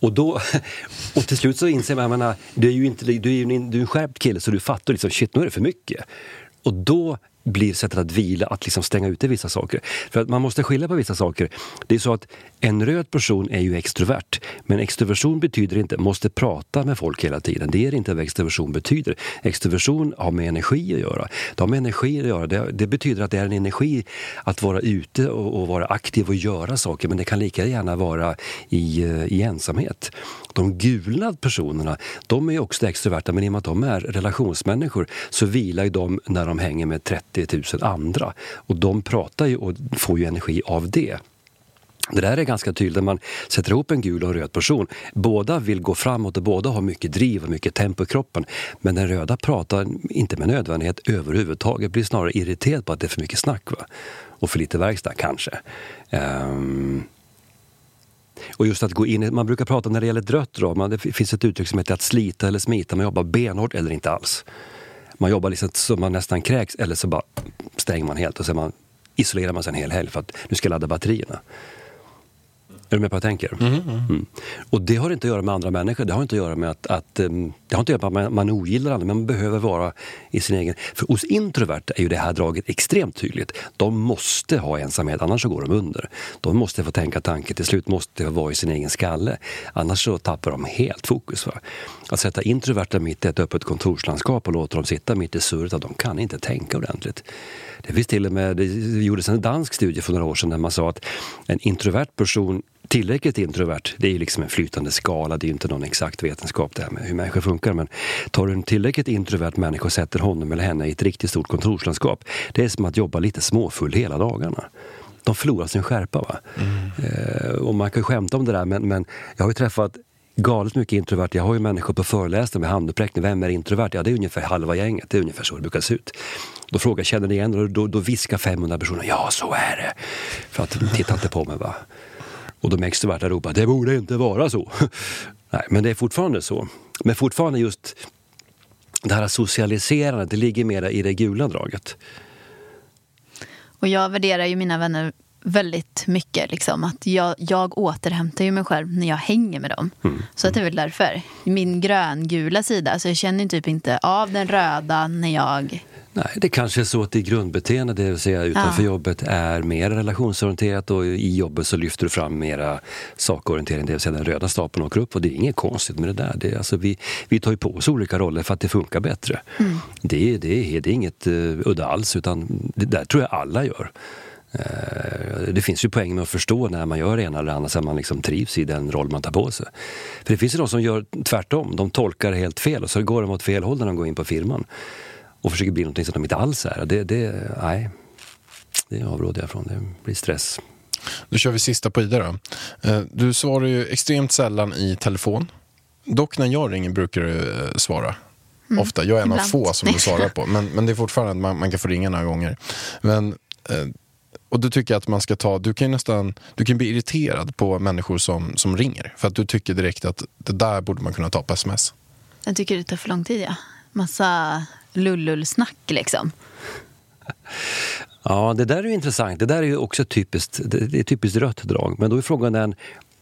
Och, då, och till slut så inser man, jag menar, du är ju inte, du är en, du är en skärpt kille så du fattar liksom, shit nu är det för mycket. Och då blir sättet att vila att liksom stänga ute vissa saker. För att man måste skilja på vissa saker. Det är så att en röd person är ju extrovert. Men extroversion betyder inte måste prata med folk hela tiden. Det är inte vad extroversion betyder. Extroversion har med energi att göra. Det har med energi att göra. Det, det betyder att det är en energi att vara ute och, och vara aktiv och göra saker. Men det kan lika gärna vara i, eh, i ensamhet. De gula personerna, de är ju också extroverta men i och med att de är relationsmänniskor så vilar ju de när de hänger med 30 000 andra. Och de pratar ju och får ju energi av det. Det där är ganska tydligt när man sätter ihop en gul och en röd person. Båda vill gå framåt och båda har mycket driv och mycket tempo i kroppen. Men den röda pratar inte med nödvändighet överhuvudtaget. Blir snarare irriterad på att det är för mycket snack. Va? Och för lite verkstad kanske. Um och just att gå in man brukar prata när det gäller ett rött drag, man, det finns ett uttryck som heter att slita eller smita. Man jobbar benhårt eller inte alls. Man jobbar liksom så man nästan kräks eller så bara stänger man helt och sen man, isolerar man sig en hel helg för att nu ska jag ladda batterierna. Är du med på vad jag tänker? Mm. Och det har inte att göra med andra människor. Det har inte att göra med att, att um, det har inte att göra med att man, man ogillar andra, men man behöver vara i sin egen... För hos introverta är ju det här draget extremt tydligt. De måste ha ensamhet, annars så går de under. De måste få tänka tanke, till slut måste de vara i sin egen skalle. Annars så tappar de helt fokus. Va? Att sätta introverta mitt i ett öppet kontorslandskap och låta dem sitta mitt i surret, de kan inte tänka ordentligt. Det finns till och med, det gjordes en dansk studie för några år sedan där man sa att en introvert person tillräckligt introvert, det är ju liksom en flytande skala, det är ju inte någon exakt vetenskap det här med hur människor funkar. Men tar du en tillräckligt introvert människa och sätter honom eller henne i ett riktigt stort kontorslandskap, det är som att jobba lite småfull hela dagarna. De förlorar sin skärpa. Va? Mm. Eh, och man kan ju skämta om det där, men, men jag har ju träffat galet mycket introvert. Jag har ju människor på föreläsningar med handuppräckning. Vem är introvert? Ja, det är ungefär halva gänget. Det är ungefär så det brukar se ut. Då frågar jag, känner ni igen och då, då viskar 500 personer, ja så är det. För att titta inte på mig va. Och de extroverta ropar, det borde inte vara så. Nej, men det är fortfarande så. Men fortfarande just det här socialiserandet, det ligger mer i det gula draget. Och jag värderar ju mina vänner väldigt mycket. Liksom, att jag, jag återhämtar ju mig själv när jag hänger med dem. Mm. Så att det är väl därför. Min gröngula sida, så jag känner typ inte av den röda när jag Nej, det kanske är så att ditt grundbeteende, det vill säga utanför ja. jobbet, är mer relationsorienterat och i jobbet så lyfter du fram mera sakorientering, det vill säga den röda stapeln åker upp och det är inget konstigt med det där. Det är, alltså, vi, vi tar ju på oss olika roller för att det funkar bättre. Mm. Det, det, det är inget uh, udda alls, utan det där tror jag alla gör. Uh, det finns ju poäng med att förstå när man gör det ena eller andra så att man liksom trivs i den roll man tar på sig. För det finns ju de som gör tvärtom, de tolkar helt fel och så går de åt fel håll när de går in på firman och försöker bli någonting som de inte alls är. Det, det, nej, det avråder jag från. Det blir stress. Då kör vi sista på Ida då. Eh, du svarar ju extremt sällan i telefon. Dock när jag ringer brukar du eh, svara. Mm, Ofta. Jag är en av få som du svarar på. Men, men det är fortfarande att man, man kan få ringa några gånger. Men, eh, och du tycker att man ska ta, du kan nästan, du kan bli irriterad på människor som, som ringer. För att du tycker direkt att det där borde man kunna ta på sms. Jag tycker det tar för lång tid ja. Massa lullulsnack liksom. Ja, det där är ju intressant. Det där är ju också typiskt, det är typiskt rött drag. Men då är frågan den,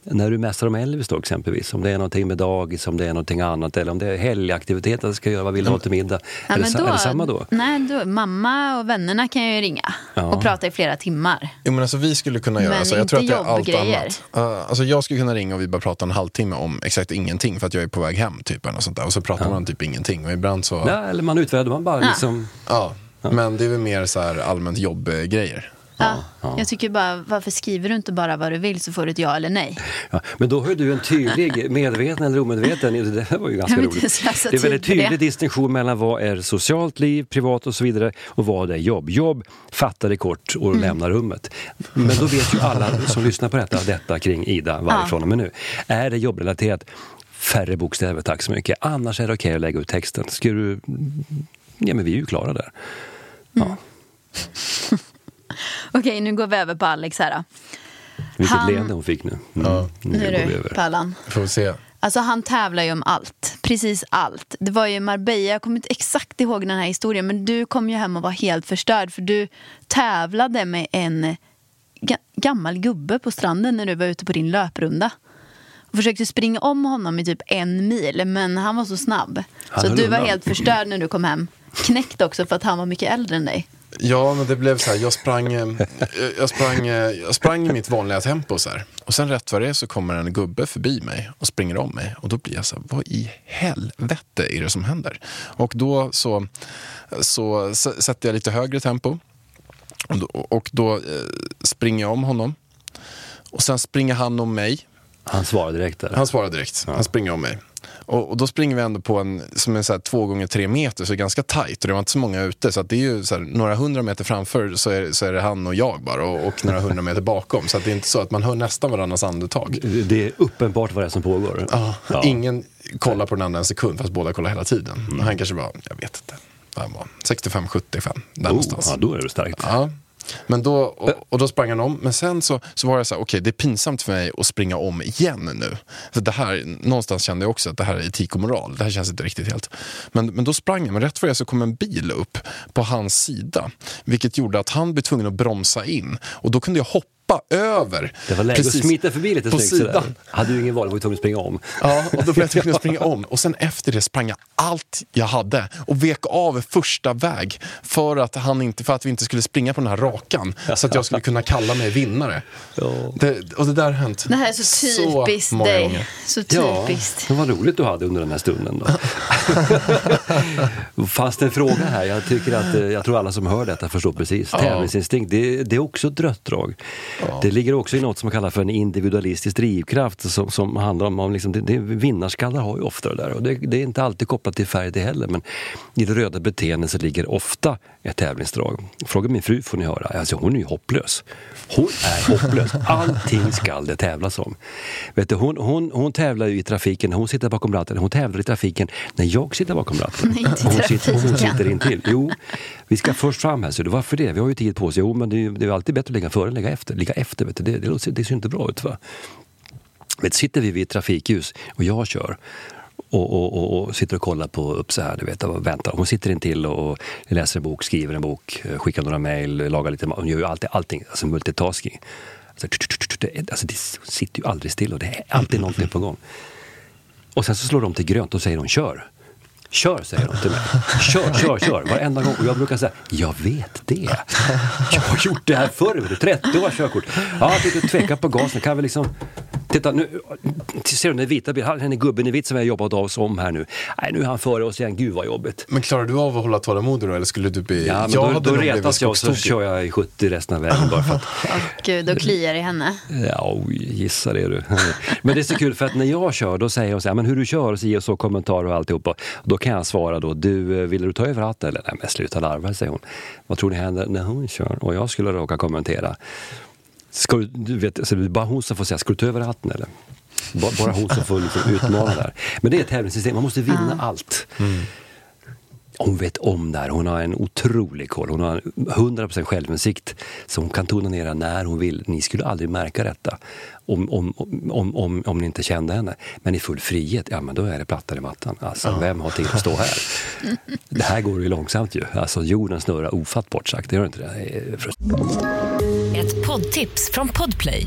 när du mässar om Elvis då exempelvis, om det är någonting med dagis, om det är någonting annat eller om det är helgaktiviteter ska göra, vad vill du ha till middag? Ja, är, det, då, är, det, samma då? Nej, då, mamma och vännerna kan ju ringa ja. och prata i flera timmar. Jo men alltså vi skulle kunna göra men så. Jag tror att det är allt annat. Uh, alltså jag skulle kunna ringa och vi bara prata en halvtimme om exakt ingenting för att jag är på väg hem typ eller sånt där. Och så pratar ja. man typ ingenting och ibland så... Ja, eller man utväder man bara liksom... Ja. Men det är väl mer så här allmänt jobbgrejer. Ja, ja. Jag tycker bara, varför skriver du inte bara vad du vill så får du ett ja eller nej? Ja, men då har du en tydlig, medveten eller omedveten, det var ju ganska roligt. Det är väldigt tydlig distinktion mellan vad är socialt liv, privat och så vidare och vad är jobb. Jobb fattar det kort och mm. lämnar rummet. Men då vet ju alla som lyssnar på detta, detta kring Ida varifrån och med nu. Är det jobbrelaterat, färre bokstäver tack så mycket. Annars är det okej okay att lägga ut texten. Ska du... Ja men vi är ju klara där. Ja. Mm. Okej, nu går vi över på Alex här. Vilket han... leende hon fick nu. Mm. Ja. Nu, är du, Pallan. Får vi se. Alltså han tävlar ju om allt, precis allt. Det var ju Marbella, jag kommer inte exakt ihåg den här historien men du kom ju hem och var helt förstörd för du tävlade med en ga gammal gubbe på stranden när du var ute på din löprunda. Och försökte springa om honom i typ en mil men han var så snabb. Han så du var helt förstörd när du kom hem. Knäckt också för att han var mycket äldre än dig. Ja, men det blev så här, jag sprang, eh, jag sprang, eh, jag sprang i mitt vanliga tempo så här. Och sen rätt vad det är så kommer en gubbe förbi mig och springer om mig. Och då blir jag så här, vad i helvete är det som händer? Och då så, så sätter jag lite högre tempo. Och då, och då eh, springer jag om honom. Och sen springer han om mig. Han svarar direkt? Eller? Han svarar direkt. Ja. Han springer om mig. Och, och då springer vi ändå på en som är så här två gånger tre meter, så det är ganska tajt och det var inte så många ute. Så det är ju här, några hundra meter framför så är, så är det han och jag bara och, och några hundra meter bakom. Så det är inte så att man hör nästan varandras andetag. Det är uppenbart vad det är som pågår. Ja, Ja. Ingen kollar på den andra en sekund fast båda kollar hela tiden. Mm. Han kanske var, jag vet inte, vad han var 65-75 där Oh, någonstans. ja, då är det starkt. Ja. Men då, och, och då sprang han om, men sen så, så var jag så här, okej det är pinsamt för mig att springa om igen nu. För det här, någonstans kände jag också att det här är etik och moral, det här känns inte riktigt helt. Men, men då sprang jag, men rätt för det så kom en bil upp på hans sida. Vilket gjorde att han blev tvungen att bromsa in. Och då kunde jag hoppa över. Det var läge att precis smita förbi lite på snyggt sidan. Hade du ingen val, var du tvungen att springa om. Ja, och då blev jag tvungen att springa om. Och sen efter det sprang jag allt jag hade och vek av första väg för att, han inte, för att vi inte skulle springa på den här rakan. Så att jag skulle kunna kalla mig vinnare. Ja. Det, och det där har hänt Det här är så typiskt många dig. gånger. Så Ja, typiskt. det var roligt du hade under den här stunden. Då. Fast en fråga här, jag, tycker att, eh, jag tror alla som hör detta förstår precis. Tävlingsinstinkt, det, det är också ett rött drag. Det ligger också i något som man kallar för en individualistisk drivkraft som, som handlar om, om liksom, det, det, vinnarskallar har ju ofta det där. Och det, det är inte alltid kopplat till färg det heller, men i det röda beteendet så ligger ofta ett tävlingsdrag. Fråga min fru får ni höra, alltså, hon är ju hopplös. Hon är hopplös. Allting skall det tävlas om. Vet du, hon, hon, hon tävlar ju i trafiken, hon sitter bakom ratten, hon tävlar i trafiken när jag sitter bakom ratten. Nej, hon, sitter, hon sitter intill. Jo, vi ska först fram här, så du, varför det? Vi har ju tid på oss. Jo, men det är, ju- det är ju alltid bättre att ligga före än ligga efter. Ligga efter, vet du, det, det, det, ser inte bra ut. Va? Vet, sitter vi vid ett trafikljus och jag kör och, och, och, och sitter och kollar på upp så här, du vet, och väntar. Hon sitter in till och läser en bok, skriver en bok, eh, skickar några mejl, lagar lite mat. Hon gör ju alltid, allting, alltså multitasking. Alltså, det- alltså, det sitter ju aldrig still och det är alltid någonting på gång. Och sen så slår de till grönt och säger hon kör. Kör, säger de till mig. Kör, kör, kör. Varenda gång. Och jag brukar säga, jag vet det. Jag har gjort det här förr. 30 år körkort. Ja, jag tvekar på gasen. Kan vi liksom... Titta nu, ser du den vita bilen? Den är gubben i vitt som vi har jobbat av oss om här nu. Nej, nu är han före oss igen. Gud vad jobbigt. Men klarar du av att hålla tålamodig då eller skulle du bli... Ja, men jag då, hade då blivit retas jag och så kör jag i 70 resten av vägen bara för att Gud, då kliar i henne. Ja, oj, gissa det du. Men det är så kul för att när jag kör då säger de så här, men hur du kör och så ger och så kommentarer och alltihopa. Då kan jag svara då, du, eh, vill du ta över ratten? Eller nej, men sluta larva, säger hon. Vad tror ni händer när hon kör? Och jag skulle råka kommentera. Ska du, du vet, så det är bara hon som får säga, ska du ta över ratten eller? Bara, bara hon som får liksom utmana där. Men det är ett tävlingssystem, man måste vinna allt. Hon vet om det här. Hon har en otrolig koll. Hon har 100% självinsikt. Så hon kan tona ner när hon vill. Ni skulle aldrig märka detta om, om, om, om, om ni inte kände henne. Men i full frihet, ja men då är det plattan i mattan. Alltså, vem har tid att stå här? Det här går ju långsamt ju. Alltså jorden snurrar ofattbart sagt. Det gör inte det? Ett poddtips från Podplay.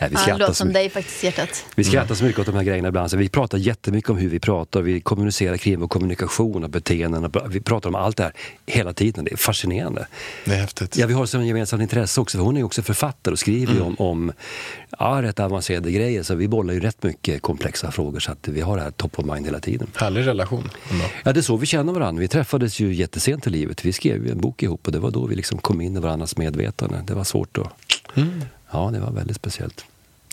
Nej, vi Ja, det skrattar låter så som mycket. dig faktiskt, hjärtat. Vi skrattar så mycket åt de här grejerna ibland. Så vi pratar jättemycket om hur vi pratar. Vi kommunicerar kring vår kommunikation och beteenden. och Vi pratar om allt det här hela tiden. Det är fascinerande. Det är häftigt. Ja, vi har som gemensamt intresse också. För hon är också författare och skriver ju om, om ja, rätt avancerade grejer. Så vi bollar ju rätt mycket komplexa frågor. Så att vi har det här top of mind hela tiden. Härlig relation. ändå. Ja, det är så vi känner varandra. Vi träffades ju jättesent i livet. Vi skrev ju en bok ihop och det var då vi liksom kom in i varandras medvetande. Det var svårt att... Ja, det var väldigt speciellt.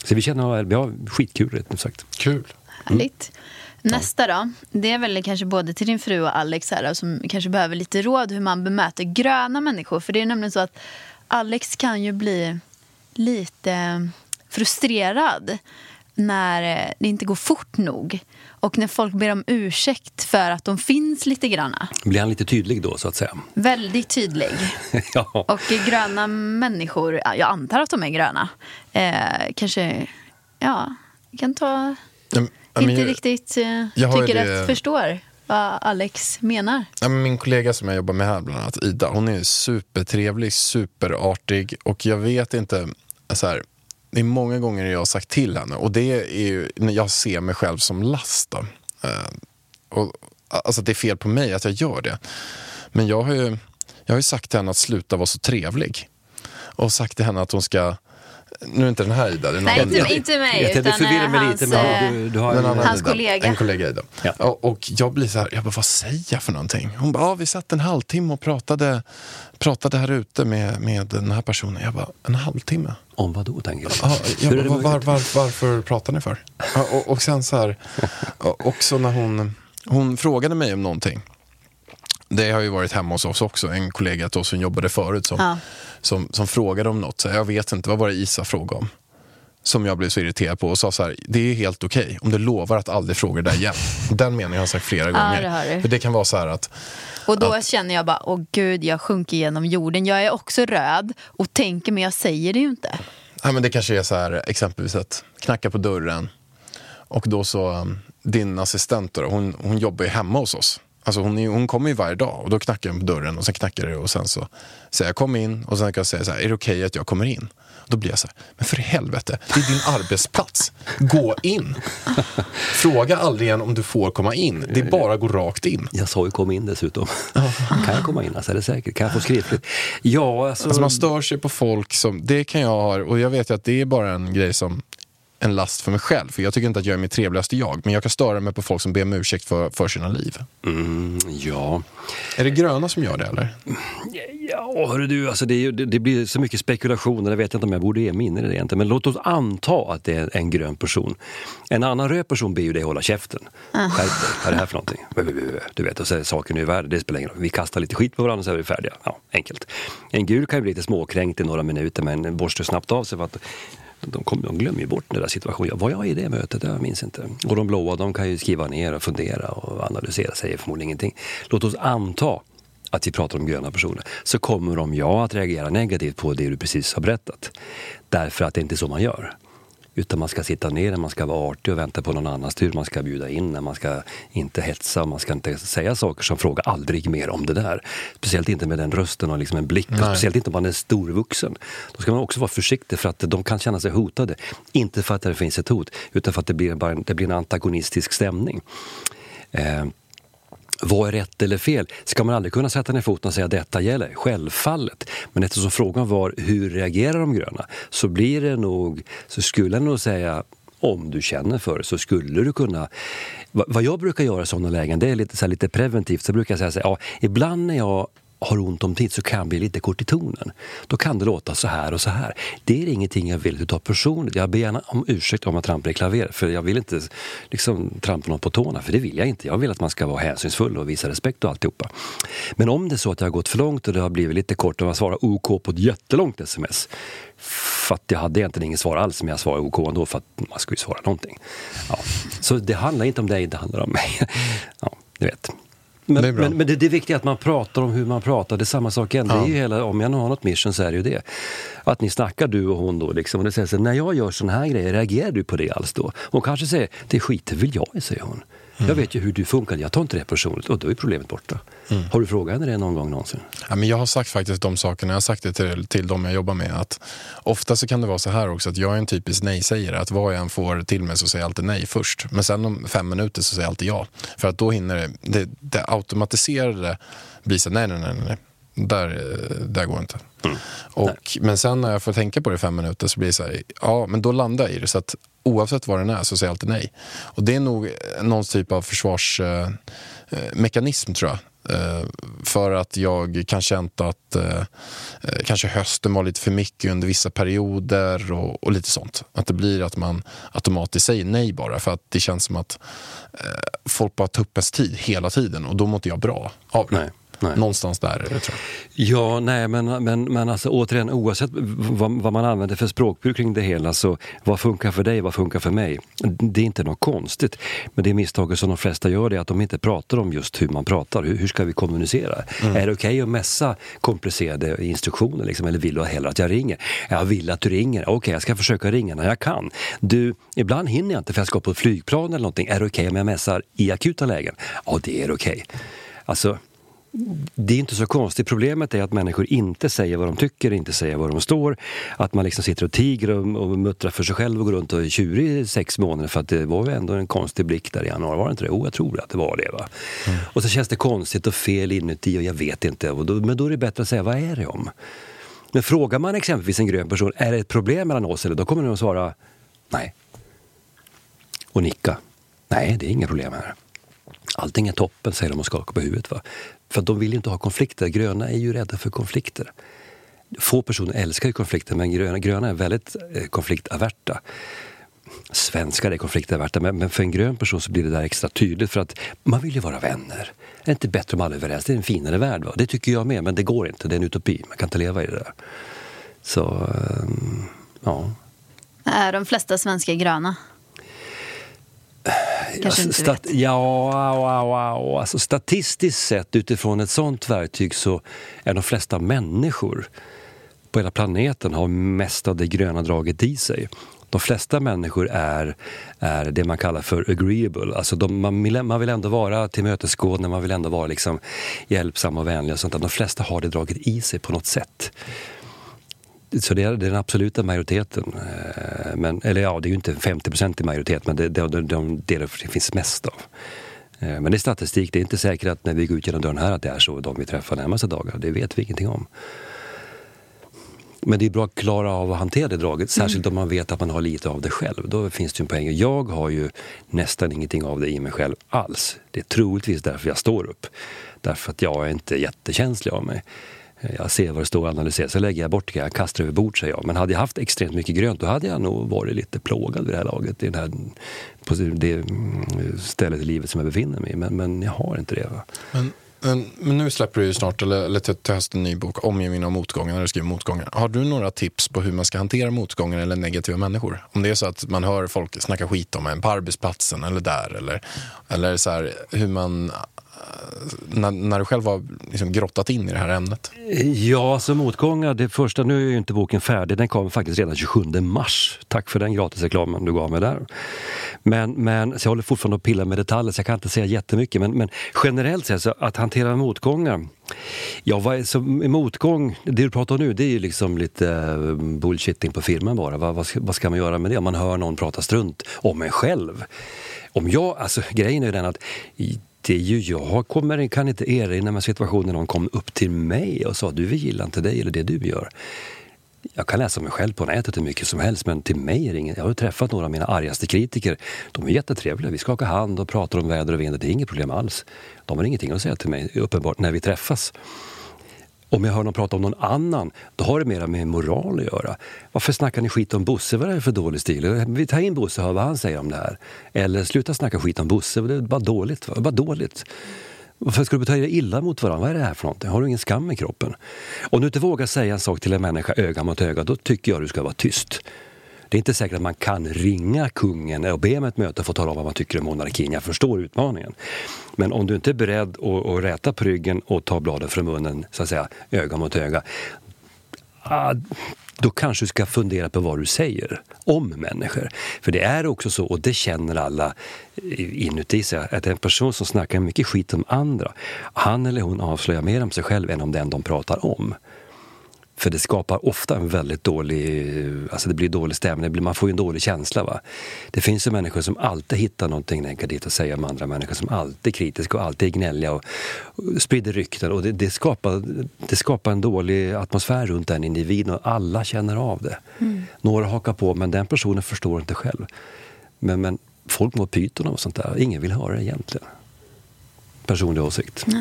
Så vi känner, vi har skitkul rätt ut sagt. Kul. Härligt. Nästa då, det är väl kanske både till din fru och Alex här, då, som kanske behöver lite råd hur man bemöter gröna människor. För det är nämligen så att Alex kan ju bli lite frustrerad när det inte går fort nog. Och när folk ber om ursäkt för att de finns lite granna. Blir han lite tydlig då så att säga? Väldigt tydlig. ja. Och gröna människor, ja, jag antar att de är gröna, eh, kanske ja, kan ta... Men inte jag- riktigt eh, jag tycker det- att förstår vad Alex menar. Ja, men min kollega som jag jobbar med här, bland annat Ida, hon är supertrevlig, superartig och jag vet inte, så här, det är många gånger jag har sagt till henne och det är ju när jag ser mig själv som last. Då. Eh, och alltså att det är fel på mig att jag gör det. Men jag har ju, jag har ju sagt till henne att sluta vara så trevlig. Och sagt till henne att hon ska, nu är inte den här Ida, det är Nej, inte, Ida. inte mig, Jag utan förvirra eh, mig hans, lite, men eh, du, du har En Hans Ida. kollega. En kollega Ida. Ja. Och, och jag blir så här, jag bara, vad säger jag för någonting? Hon bara, ja, vi satt en halvtimme och pratade, pratade här ute med, med den här personen. Jag bara, en halvtimme? Om vad då, tänker du? Ja, jag bara, var, möjligt? var, varför pratar ni för? Och, och sen så här, också när hon, hon frågade mig om någonting. Det har ju varit hemma hos oss också, en kollega till oss som jobbade förut som, Ja. som, som frågade om något. Så jag vet inte, vad var det Isa frågade om? Som jag blev så irriterad på och sa så här, det är helt okej om du lovar att aldrig fråga det där igen. Den meningen har jag sagt flera gånger. det har du. För det kan vara så här att, Och då känner jag bara, åh gud, jag sjunker genom jorden. Jag är också röd och tänker, men jag säger det ju inte. Ja, men det kanske är så här, exempelvis att knacka på dörren och då så, um, din assistent då, hon, hon jobbar ju hemma hos oss. Alltså hon, är, hon kommer ju varje dag och då knackar hon på dörren och sen knackar det och sen så säger jag kom in och sen kan jag säga så här, är det okej att jag kommer in? Då blir jag så här, men för helvete, det är din arbetsplats. Gå in. Fråga aldrig igen om du får komma in. Det är bara att gå rakt in. Jag sa ju kom in dessutom. kan jag komma in? Alltså, är det säkert? Kan jag få skriftligt? Ja, alltså... Alltså man stör sig på folk som, det kan jag ha, och jag vet ju att det är bara en grej som en last för mig själv. För jag tycker inte att jag är mitt trevligaste jag. Men jag kan störa mig på folk som ber om ursäkt för, för sina liv. Mm, ja. Är det gröna som gör det eller? Ja, hörru du, alltså det, det, det blir så mycket spekulationer. Jag vet inte om jag borde ge mig in i det egentligen. Men låt oss anta att det är en grön person. En annan röd person ber ju dig hålla käften. Skärp dig, vad är det här för någonting? Du vet, och så är saken ur världen, det spelar ingen roll. Vi kastar lite skit på varandra så är vi färdiga. Ja, enkelt. En gul kan ju bli lite småkränkt i några minuter men borstar snabbt av sig för att de, kom, de glömmer ju bort den där situationen. Var jag i det mötet? Jag minns inte. Och de blåa de kan ju skriva ner och fundera och analysera, säger förmodligen ingenting. Låt oss anta att vi pratar om gröna personer, så kommer de ja att reagera negativt på det du precis har berättat. Därför att det inte är så man gör. Utan man ska sitta ner, man ska vara artig och vänta på någon annans tur, man ska bjuda in, man ska inte hetsa, man ska inte säga saker som fråga aldrig mer om det där. Speciellt inte med den rösten och liksom en blick, Nej. speciellt inte om man är storvuxen. Då ska man också vara försiktig för att de kan känna sig hotade. Inte för att det finns ett hot, utan för att det blir, bara en, det blir en antagonistisk stämning. Eh, vad är rätt eller fel? Ska man aldrig kunna sätta ner foten och säga detta gäller? Självfallet. Men eftersom frågan var hur reagerar de gröna? Så blir det nog, så skulle jag nog säga om du känner för det så skulle du kunna... Vad jag brukar göra i sådana lägen, det är lite, så här, lite preventivt, så brukar jag säga så här, ja, ibland när jag har ont om tid så kan jag bli lite kort i tonen. Då kan det låta så här och så här. Det är ingenting jag vill att personligt. Jag ber gärna om ursäkt om jag trampar i klaver. För jag vill inte liksom, trampa någon på tårna, för det vill jag inte. Jag vill att man ska vara hänsynsfull och visa respekt och alltihopa. Men om det är så att jag har gått för långt och det har blivit lite kort och jag svarar OK på ett jättelångt sms. För att jag hade egentligen inget svar alls, men jag svarade OK ändå för att man skulle svara någonting. Ja. Så det handlar inte om dig, det handlar om mig. Ja, du vet. Men, Det men, men det, det är viktigt att man pratar om hur man pratar. Det är samma sak igen. Det är ju hela, om jag nu har något mission så är det ju det. Att ni snackar du och hon då liksom. Och det säger så, när jag gör såna här grejer, reagerar du på det alls då? Hon kanske säger, det skiter väl jag i, säger hon. Jag vet ju hur du funkar, jag tar inte det personligt. Och då är problemet borta. Har du frågat henne det någon gång någonsin? Ja, men jag har sagt faktiskt de sakerna, jag har sagt det till, till de jag jobbar med. Att ofta så kan det vara så här också att jag är en typisk nej-sägare. Att vad jag än får till mig så säger jag alltid nej först. Men sen om fem minuter så säger jag alltid ja. För att då hinner det, det, det automatiserade blir så nej, nej, nej, nej. Där, eh, där går inte. Och, men sen när jag får tänka på det i fem minuter så blir det så här, ja men då landar jag i det. Så att oavsett vad den är så säger jag alltid nej. Och det är nog eh, någon typ av försvarsmekanism eh, eh tror jag. Eh, för att jag kan känt att eh, eh, kanske hösten var lite för mycket under vissa perioder och, och lite sånt. Att det blir att man automatiskt säger nej bara för att det känns som att folk bara tar upp ens tid hela tiden och då mår inte jag bra av det. Nej, nej. Någonstans där tror jag. Ja, nej, men, men, men alltså, återigen, oavsett vad, vad man använder för språkbruk kring det hela, så vad funkar för dig, vad funkar för mig? Det är inte något konstigt. Men det misstaget som de flesta gör det är att de inte pratar om just hur man pratar. Hur, hur ska vi kommunicera? Är det okej att messa komplicerade instruktioner? Liksom, eller vill du hellre att jag ringer? Jag vill att du ringer. Okej, jag ska försöka ringa när jag kan. Du, ibland hinner jag inte för jag ska på ett flygplan eller någonting. Är det okej om jag messar i akuta lägen? Ja, det är okej. Alltså, det är inte så konstigt. Problemet är att människor inte säger vad de tycker, inte säger var de står. Att man liksom sitter och tiger och, och muttrar för sig själv och går runt och är tjurig i sex månader. För att det var ju ändå en konstig blick där i januari, var det inte det? Oh, jag tror att det var det. Va? Mm. Och så känns det konstigt och fel inuti och jag vet inte. Och då, men då är det bättre att säga, vad är det om? Men frågar man exempelvis en grön person, är det ett problem mellan oss? Eller då kommer den att svara, nej. Och nicka. Nej, det är inga problem här. Allting är toppen, säger de och skakar på huvudet. Va? För de vill ju inte ha konflikter. Gröna är ju rädda för konflikter. Få personer älskar ju konflikter, men gröna, gröna är väldigt eh, konfliktaverta. Svenskar är konfliktaverta, men, men för en grön person så blir det där extra tydligt för att man vill ju vara vänner. Är det inte bättre om alla är överens? Det är en finare värld. Va? Det tycker jag med, men det går inte. Det är en utopi. Man kan inte leva i det där. Så, ehm, ja. Är de flesta svenskar gröna? Kanske inte Stat- vet. Ja, wow, wow. Alltså, statistiskt sett utifrån ett sånt verktyg så är de flesta människor på hela planeten har mest av det gröna draget i sig. De flesta människor är, är det man kallar för agreeable. Alltså de, man, vill, man vill ändå vara tillmötesgående, man vill ändå vara liksom hjälpsam och vänlig. Och sånt. De flesta har det draget i sig på något sätt. Så det är, det den absoluta majoriteten. Eh, Men, eller ja, det är ju inte 50 i majoritet, men det är de, de, det det finns mest av. Eh, Men det är statistik. Det är inte säkert att när vi går ut genom dörren här att det är så de vi träffar närmaste dagar. Det vet vi ingenting om. Men det är bra att klara av att hantera det draget, särskilt om man vet att man har lite av det själv. Då finns det en poäng. Jag har ju nästan ingenting av det i mig själv alls. Det är troligtvis därför jag står upp. Därför att jag är inte jättekänslig av mig. Jag ser vad det står och analyserar, så lägger jag bort det. Jag kastar över bord, säger jag. Men hade jag haft extremt mycket grönt, då hade jag nog varit lite plågad vid det här laget. I den här, på det mm, stället i livet som jag befinner mig i. Men, men jag har inte det. Va? Men, men, men nu släpper du ju snart, eller, eller till, till hösten, en ny bok, Omgivningen av motgångar, när du skriver motgångar. Har du några tips på hur man ska hantera motgångar eller negativa människor? Om det är så att man hör folk snacka skit om en på arbetsplatsen eller där, eller, eller så här, hur man... Eh, när, när du själv har liksom grottat in i det här ämnet. Ja, så motgångar. Det första, nu är ju inte boken färdig, den kom faktiskt redan 27 mars. Tack för den gratisreklamen du gav mig där. Men, men så jag håller fortfarande och pillar med detaljer så jag kan inte säga jättemycket. Men, men generellt sett, så att hantera motgångar. Ja, vad är, så, motgång, det du pratar om nu, det är ju liksom lite eh, bullshitting på filmen bara. Vad, vad, ska, vad ska man göra med det om man hör någon prata strunt om en själv? Om jag, alltså grejen är ju den att det är ju jag kommer, kan inte erinra mig situationen när någon kom upp till mig och sa du vi gillar inte dig eller det du gör. Jag kan läsa mig själv på nätet hur mycket som helst men till mig är det inget. Jag har träffat några av mina argaste kritiker. De är jättetrevliga. Vi skakar hand och pratar om väder och vind. Det är inget problem alls. De har ingenting att säga till mig, uppenbart, när vi träffas. Om jag hör någon prata om någon annan, då har det mer med moral att göra. Varför snackar ni skit om Bosse? Vad är det för dålig stil? Vi tar in Bosse och hör vad han säger om det här. Eller sluta snacka skit om Bosse, det är bara dåligt. va? Bara dåligt. Varför ska du bete dig illa mot varandra? Vad är det här för någonting? Har du ingen skam i kroppen? Om du inte vågar säga en sak till en människa öga mot öga, då tycker jag du ska vara tyst. Det är inte säkert att man kan ringa kungen och be om ett möte för att tala om vad man tycker om monarkin. Jag förstår utmaningen. Men om du inte är beredd att, att räta på ryggen och ta bladen från munnen, så att säga, öga mot öga. Ah, då kanske du ska fundera på vad du säger om människor. För det är också så, och det känner alla inuti sig, att en person som snackar mycket skit om andra, han eller hon avslöjar mer om sig själv än om den de pratar om. För det skapar ofta en väldigt dålig, alltså det blir dålig stämning, det blir, man får ju en dålig känsla. Va? Det finns ju människor som alltid hittar någonting negativt att säga om andra människor, som alltid är kritiska och alltid är gnälliga och, och sprider rykten. Och det, det, skapar, det skapar en dålig atmosfär runt den individen och alla känner av det. Några hakar på, men den personen förstår inte själv. Men, men folk mår pyton och sånt där, ingen vill höra det egentligen. Personlig åsikt. Vet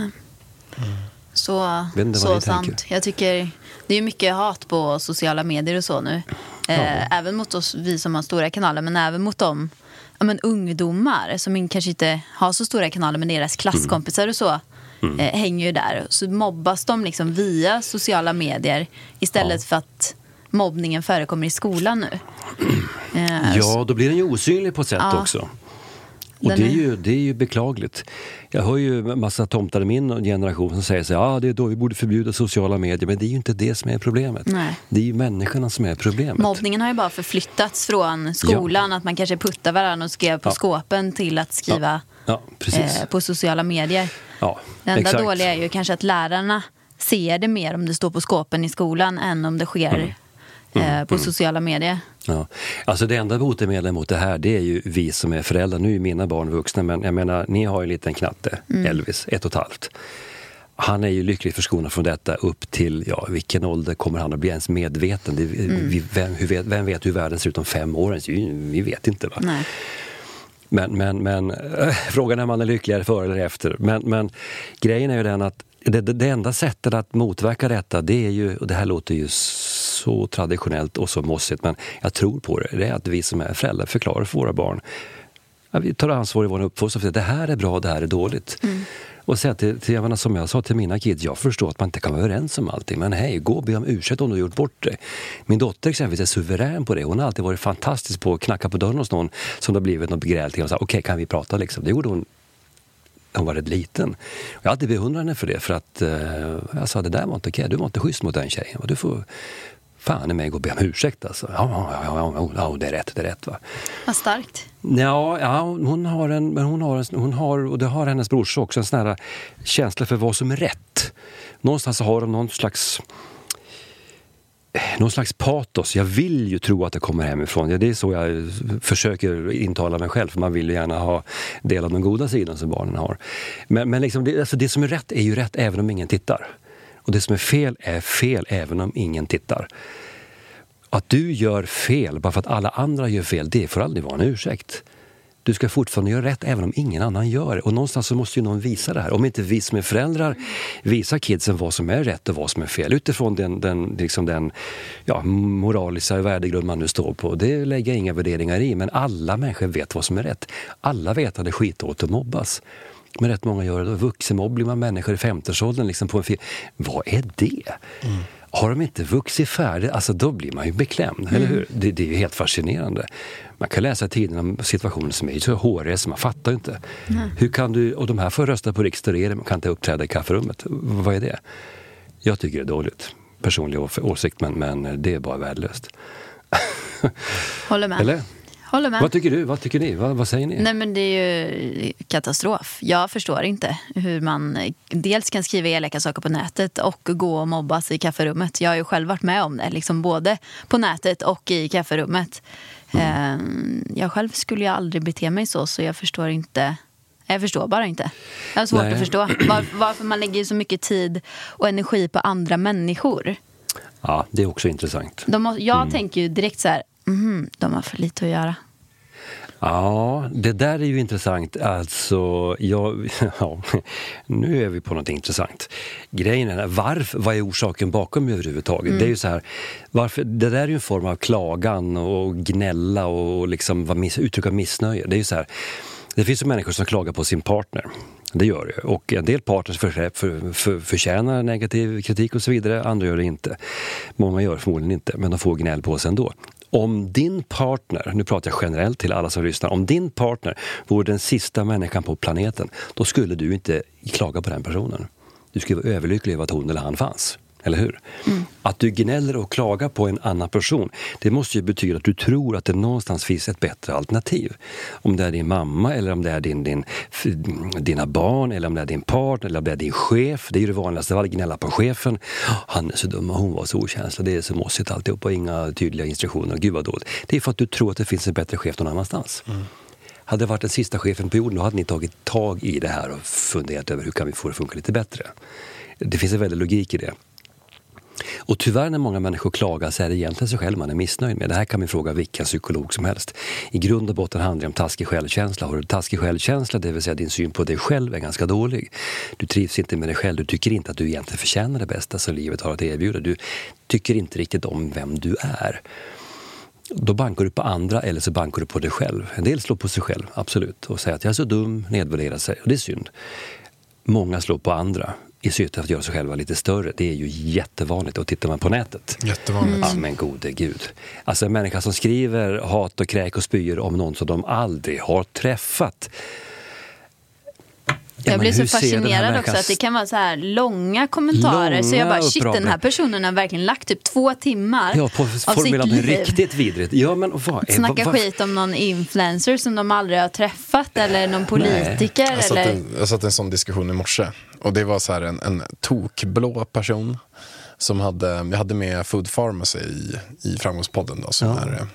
så ni sant. tänker. Jag tycker det är mycket hat på sociala medier och så nu. Eh, även mot oss, vi som har stora kanaler, men även mot dem ja, men ungdomar som kanske inte har så stora kanaler, men deras klasskompisar och så Mm. eh, hänger ju där. Så mobbas de liksom via sociala medier istället för att mobbningen förekommer i skolan nu. Eh, Ja, då blir den ju osynlig på ett sätt Ja. också. Och det är, ju, det är ju beklagligt. Jag hör ju en massa tomtar i min generation som säger så här, ah, det är då vi borde förbjuda sociala medier. Men det är ju inte det som är problemet. Nej. Det är ju människorna som är problemet. Mobbningen har ju bara förflyttats från skolan, att man kanske puttar varandra och skrev på Ja. skåpen till att skriva Ja, eh, på sociala medier. ja, Det enda exakt. dåliga är ju kanske att lärarna ser det mer om det står på skåpen i skolan än om det sker Mm. Eh, på sociala medier. Ja. Alltså det enda botemedlet mot det här det är ju vi som är föräldrar. Nu är mina barn vuxna men jag menar ni har ju en liten knatte, Mm. Elvis, ett och ett halvt. Han är ju lyckligt förskonad från detta upp till, ja vilken ålder kommer han att bli ens medveten? Det, Mm. vi, vem, hur vet, vem vet hur världen ser ut om fem år? ens? Vi vet inte. Va? Nej. Men, men, men äh, frågan är om man är lyckligare före eller efter. Men, men grejen är ju den att det, det, det enda sättet att motverka detta, det är ju, och det här låter ju så traditionellt och så mossigt, men jag tror på det, det är att vi som är föräldrar förklarar för våra barn Ja, vi tar ansvar i vår uppfostran för att det här är bra, det här är dåligt. Och säga till, till, jag menar, som jag sa till mina kids, jag förstår att man inte kan vara överens om allting, men hej, gå och be om ursäkt om du har gjort bort dig. Min dotter exempelvis är suverän på det. Hon har alltid varit fantastisk på att knacka på dörren hos någon som det har blivit något gräl till och säga okej, kan vi prata liksom? Det gjorde hon hon var rätt liten. Jag alltid beundrat henne för det, för att eh, jag sa det där var inte okej, du var inte schysst mot den tjejen. Du får fan i mig gå och be om ursäkt alltså. Ja, ja, ja, ja, det är rätt, det är rätt va. Vad starkt. Ja, ja hon har en, men hon har, en, hon har, och det har hennes brorsa också, en sån här känsla för vad som är rätt. Någonstans har de någon slags någon slags patos. Jag vill ju tro att det kommer hemifrån. Ja, det är så jag försöker intala mig själv, för man vill ju gärna ha del av den goda sidan som barnen har. Men, men liksom det, alltså det som är rätt är ju rätt även om ingen tittar. Och det som är fel är fel även om ingen tittar. Att du gör fel bara för att alla andra gör fel, det får aldrig vara en ursäkt. Du ska fortfarande göra rätt även om ingen annan gör det. Och någonstans så måste ju någon visa det här. Om inte vi som är föräldrar visar kidsen vad som är rätt och vad som är fel utifrån den, den, liksom den ja, moraliska värdegrund man nu står på. Det lägger jag inga värderingar i, men alla människor vet vad som är rätt. Alla vet att det är skitåt att mobbas. Men rätt många gör det. Vuxenmobbning med människor i 50-årsåldern liksom på en film. Vad är det? Har de inte vuxit färdigt, alltså då blir man ju beklämd, eller hur? Det, det är ju helt fascinerande. Man kan läsa i tidningen om situationer som är så håriga så man fattar ju inte. Hur kan du, och de här får rösta på riksdag och regering, man kan inte uppträda i kafferummet. Vad är det? Jag tycker det är dåligt. Personlig åsikt, men, men det är bara värdelöst. Håller med. Eller? Håller med. Vad tycker du? Vad tycker ni? Vad, vad säger ni? Nej men det är ju katastrof. Jag förstår inte hur man eh, dels kan skriva elaka saker på nätet och gå och mobbas i kafferummet. Jag har ju själv varit med om det, liksom både på nätet och i kafferummet. Eh, Jag själv skulle ju aldrig bete mig så, så jag förstår inte. Jag förstår bara inte. Jag har svårt Nej. att förstå var, varför man lägger så mycket tid och energi på andra människor. Ja, det är också intressant. Må, jag tänker ju direkt så här, mhm, de har för lite att göra. Ja, det där är ju intressant. Alltså, jag, ja, nu är vi på något intressant. Grejen är, varför, vad är orsaken bakom överhuvudtaget? Det är ju så här, varför, det där är ju en form av klagan och gnälla och liksom miss, uttrycka missnöje. Det är ju så här, det finns ju människor som klagar på sin partner. Det gör det. Och en del partners för, för, för, förtjänar negativ kritik och så vidare, andra gör det inte. Många gör det förmodligen inte, men de får gnäll på sig ändå. Om din partner, nu pratar jag generellt till alla som lyssnar, om din partner vore den sista människan på planeten, då skulle du inte klaga på den personen. Du skulle vara överlycklig över att hon eller han fanns. Eller hur? Att du gnäller och klagar på en annan person, det måste ju betyda att du tror att det någonstans finns ett bättre alternativ. Om det är din mamma, eller om det är din, din, dina barn, eller om det är din partner, eller om det är din chef. Det är ju det vanligaste av allt, gnälla på chefen. Han är så dum och hon var så okänslig, det är så mossigt alltihop och inga tydliga instruktioner. Gud vad dåligt. Det är för att du tror att det finns en bättre chef någon annanstans. Hade det varit den sista chefen på jorden, då hade ni tagit tag i det här och funderat över hur kan vi få det att funka lite bättre. Det finns en väldig logik i det. Och tyvärr när många människor klagar så är det egentligen sig själv man är missnöjd med. Det här kan vi fråga vilken psykolog som helst. I grund och botten handlar det om taskig självkänsla. Har du taskig självkänsla, det vill säga din syn på dig själv är ganska dålig. Du trivs inte med dig själv, du tycker inte att du egentligen förtjänar det bästa som livet har att erbjuda. Du tycker inte riktigt om vem du är. Då bankar du på andra eller så bankar du på dig själv. En del slår på sig själv, absolut, och säger att jag är så dum, nedvärderar sig. Och det är synd. Många slår på andra i syfte att göra sig själva lite större. Det är ju jättevanligt och tittar man på nätet. Jättevanligt. Ja, men gode gud. Alltså en människa som skriver hat och kräk och spyor om någon som de aldrig har träffat. Ja, Jag blir så fascinerad också att det kan vara så här långa kommentarer. så jag Långa bara, shit den här personen har verkligen lagt typ två timmar Ja, på av sitt liv. riktigt vidrigt. Ja, men vad, är- Snacka vad, skit om någon influencer som de aldrig har träffat eller någon politiker. Jag satt, eller... en, jag satt en sån diskussion i morse. Och det var så här en, en tokblå person. Som hade, jag hade med Food Pharmacy i, i Framgångspodden. Då, som är, eh,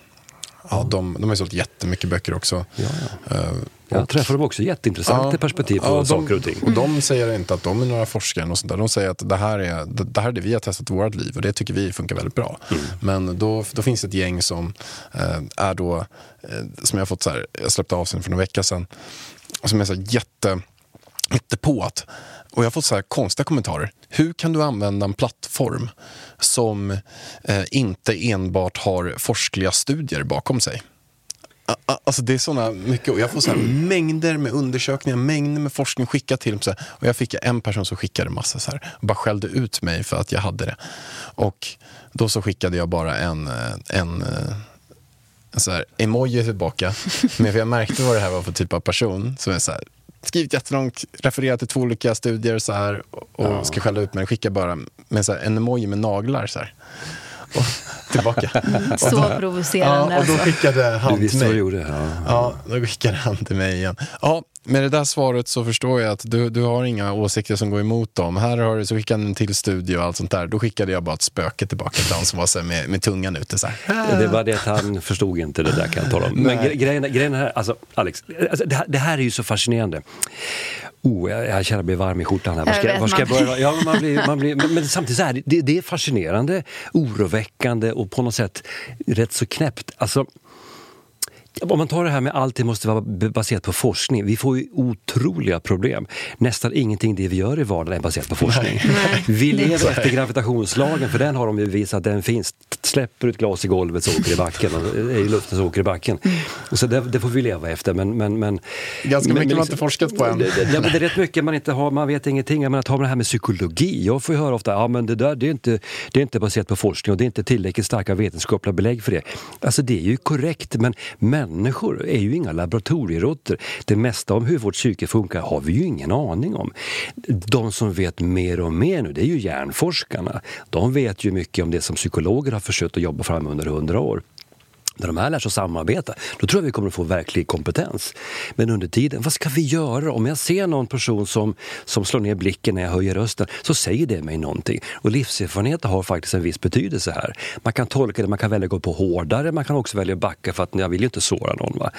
ja, de, de har sålt jättemycket böcker också. Ja, Eh, Jag träffar dem också. Jätteintressanta Ja, perspektiv på ja, de, saker och ting. Och de säger inte att de är några forskare. Och sånt där. De säger att det här, är, det, det här är det vi har testat i vårt liv och det tycker vi funkar väldigt bra. Mm. Men då, då finns det ett gäng som eh, är då, eh, som jag har fått så här, jag släppte av sig för några vecka sedan, som är så här jätte, jättepå att och jag har fått så här konstiga kommentarer. Hur kan du använda en plattform som eh, inte enbart har forskliga studier bakom sig? Alltså det är såna mycket, och jag får så här mängder med undersökningar, mängder med forskning skickat till mig. Och jag fick en person som skickade massa så här, och bara skällde ut mig för att jag hade det. Och då så skickade jag bara en, eh, en, eh, en så här emoji tillbaka. Men för jag märkte vad det här var för typ av person. Som är så här, skrivit jättelångt, refererat till två olika studier så här, och och ska skälla ut mig. Skicka bara med så här, en emoji med naglar så här. Och tillbaka. Så provocerande. Ja, och då skickade Du han till visste vad mig. du gjorde? Ja. Ja, då skickade han till mig igen. Ja, med det där svaret så förstår jag att du, du har inga åsikter som går emot dem. Här har du, så skickade han en till studie och allt sånt där. Då skickade jag bara ett spöke tillbaka till han som var så här med, med tungan ute så här. Det var det att han förstod inte det där kan jag tala om. Men gre- grejen, grejen är här, alltså Alex, alltså, det, här, det här är ju så fascinerande. Oh, jag, jag känner mig varm i skjortan här. Var ska, var ska jag börja? Ja, men, man blir, man blir, men, men samtidigt så här, det, det är fascinerande, oroväckande och på något sätt rätt så knäppt. Alltså, om man tar det här med allt det måste vara baserat på forskning. Vi får ju otroliga problem. Nästan ingenting det vi gör i vardagen är baserat på forskning. Vi lever efter gravitationslagen, för den har de ju visat att den finns. Släpper ut glas i golvet så åker det i backen, och är i luften så åker det i backen. Och så det, det får vi leva efter. Men, men, men, Ganska men, mycket men man inte forskat på än. Det, det, men det är rätt mycket man inte har, man vet ingenting. Jag menar, tar man det här med psykologi. Jag får ju höra ofta, ja men det där det är, inte, det är inte baserat på forskning och det är inte tillräckligt starka vetenskapliga belägg för det. Alltså det är ju korrekt, men människor är ju inga laboratorieråttor. Det mesta om hur vårt psyke funkar har vi ju ingen aning om. De som vet mer och mer nu, det är ju hjärnforskarna. De vet ju mycket om det som psykologer har försökt att jobba fram under hundra år. När de här lär sig att samarbeta, då tror jag vi kommer att få verklig kompetens. Men under tiden, vad ska vi göra? Om jag ser någon person som, som slår ner blicken när jag höjer rösten, så säger det mig någonting. Och livserfarenhet har faktiskt en viss betydelse här. Man kan tolka det, man kan välja att gå på hårdare, man kan också välja att backa för att jag vill ju inte såra någon. Va?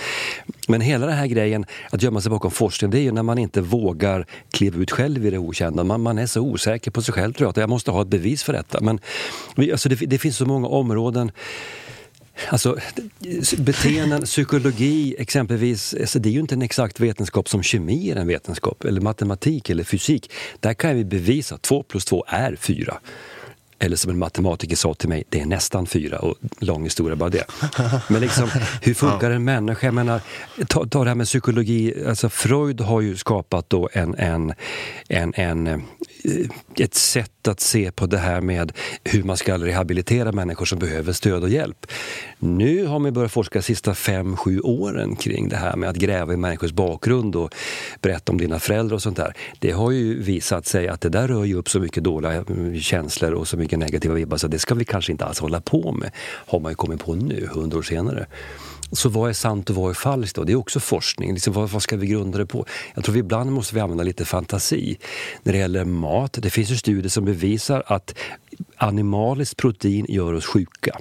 Men hela den här grejen, att gömma sig bakom forskning, det är ju när man inte vågar kliva ut själv i det okända. Man, man är så osäker på sig själv tror jag, att jag måste ha ett bevis för detta. Men alltså, det, det finns så många områden Alltså, beteenden, psykologi exempelvis, alltså det är ju inte en exakt vetenskap som kemi är en vetenskap, eller matematik eller fysik. Där kan vi bevisa att 2 plus 2 är 4. Eller som en matematiker sa till mig, det är nästan fyra och lång historia bara det. Men liksom, hur funkar en människa? Jag menar, ta, ta det här med psykologi, alltså Freud har ju skapat då en, en, en, en, eh, ett sätt att se på det här med hur man ska rehabilitera människor som behöver stöd och hjälp. Nu har man börjat forska de sista fem, sju åren kring det här med att gräva i människors bakgrund och berätta om dina föräldrar och sånt där. Det har ju visat sig att det där rör ju upp så mycket dåliga mm, känslor och så mycket negativa vibbar så det ska vi kanske inte alls hålla på med, har man ju kommit på nu, hundra år senare. Så vad är sant och vad är falskt då? Det är också forskning. Liksom, vad, vad ska vi grunda det på? Jag tror vi ibland måste vi använda lite fantasi. När det gäller mat, det finns ju studier som bevisar att animaliskt protein gör oss sjuka.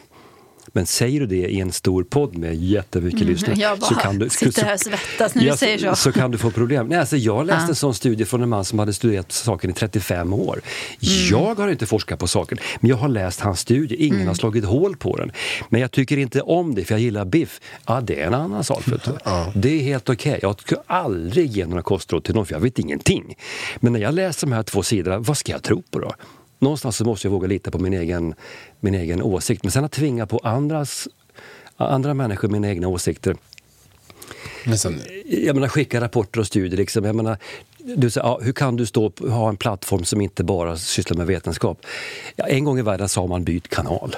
Men säger du det i en stor podd med jättemycket lyssnare Jag bara så kan du... sitter här och svettas när Ja, du säger så. Så kan du få problem. Nej, alltså jag läste Ja. en sån studie från en man som hade studerat saken i 35 år. Mm. Jag har inte forskat på saken, men jag har läst hans studie. Ingen Mm. har slagit hål på den. Men jag tycker inte om det, för jag gillar biff. Ja, det är en annan sak. Du. Det är helt okej. Jag skulle aldrig ge några kostråd till någon, för jag vet ingenting. Men när jag läser de här två sidorna, vad ska jag tro på då? Någonstans så måste jag våga lita på min egen, min egen åsikt. Men sen att tvinga på andras, andra människor mina egna åsikter Men sen, jag menar, skicka rapporter och studier. Liksom. Jag menar, du säger, ja, hur kan du stå ha en plattform som inte bara sysslar med vetenskap? Ja, en gång i världen sa man byt kanal.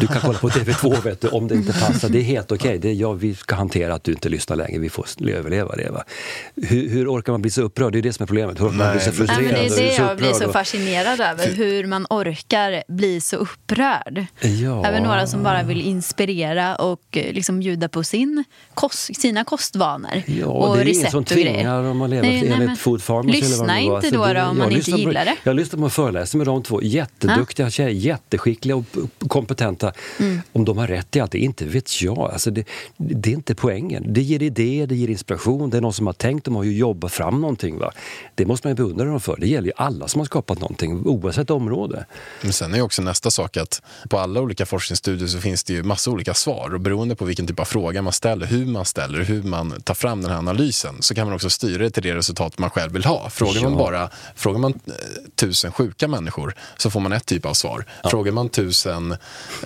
Du kan kolla på TV2 vet du, om det inte passar. Det är helt okej. Okay. ja, vi ska hantera att du inte lyssnar längre. Vi får överleva det. Va? Hur, hur orkar man bli så upprörd? Det är det som är problemet. Hur orkar man bli så frustrerad? Nej, men det är det jag blir så fascinerad över. Hur man orkar bli så upprörd. Ja. Även några som bara vill inspirera och eh, liksom bjuda på sin kost, sina kostvanor. Ja, och det är ingen som tvingar dem att leva Nej, nej, Food Farmers. eller vad Lyssna det var. inte Så då, då om jag man inte lyssnar på- gillar det. Jag lyssnar på föreläsningar med de två. Jätteduktiga tjejer, jätteskickliga och kompetenta. Mm. Om de har rätt i allt, det inte vet jag. Alltså det, det är inte poängen. Det ger idéer, det ger inspiration. Det är någon som har tänkt, de har ju jobbat fram någonting. Va? Det måste man ju beundra dem för. Det gäller ju alla som har skapat någonting, oavsett område. Men sen är ju också nästa sak att på alla olika forskningsstudier så finns det ju massa olika svar och beroende på vilken typ av fråga man ställer, hur man ställer, hur man tar fram den här analysen så kan man också styra det till det resultat man själv vill ha. Frågar man Ja. bara frågar man eh, tusen sjuka människor så får man ett typ av svar. Frågar man tusen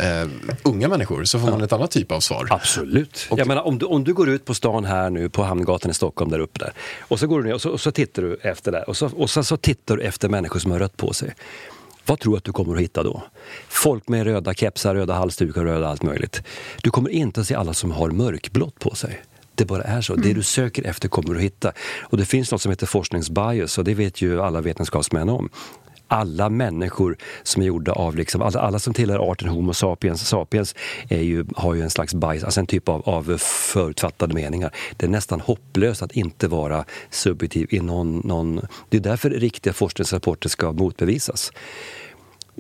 eh, unga människor så får man ett annat typ av svar. Absolut. Jag menar, om, du, om du går ut på stan här nu på Hamngatan i Stockholm där uppe där och så går du ner och så, och så tittar du efter där och så, och så, så tittar du efter människor som har rött på sig. Vad tror du att du kommer att hitta då? Folk med röda kepsar, röda halsdukar, röda allt möjligt. Du kommer inte att se alla som har mörkblått på sig. Det bara är så. Det du söker efter kommer du att hitta. Och det finns något som heter forskningsbias och det vet ju alla vetenskapsmän om alla människor som är gjorda av, liksom, alla, alla som tillhör arten Homo sapiens, sapiens är ju, har ju en slags bias, alltså en typ av, av förutfattade meningar. Det är nästan hopplöst att inte vara subjektiv i någon, någon... Det är därför riktiga forskningsrapporter ska motbevisas.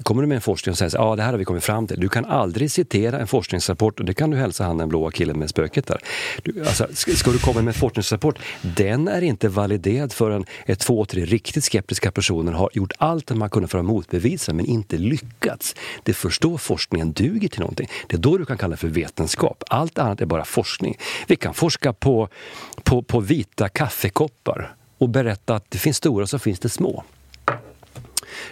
Kommer du med en forskning och säger att ah, det här har vi kommit fram till. Du kan aldrig citera en forskningsrapport och det kan du hälsa han den blåa killen med spöket där. Du, alltså, ska, ska du komma med en forskningsrapport, den är inte validerad förrän ett två, tre riktigt skeptiska personer har gjort allt man kunnat för att motbevisa men inte lyckats. Det är först då forskningen duger till någonting. Det är då du kan kalla det för vetenskap. Allt annat är bara forskning. Vi kan forska på, på, på vita kaffekoppar och berätta att det finns stora så finns det små.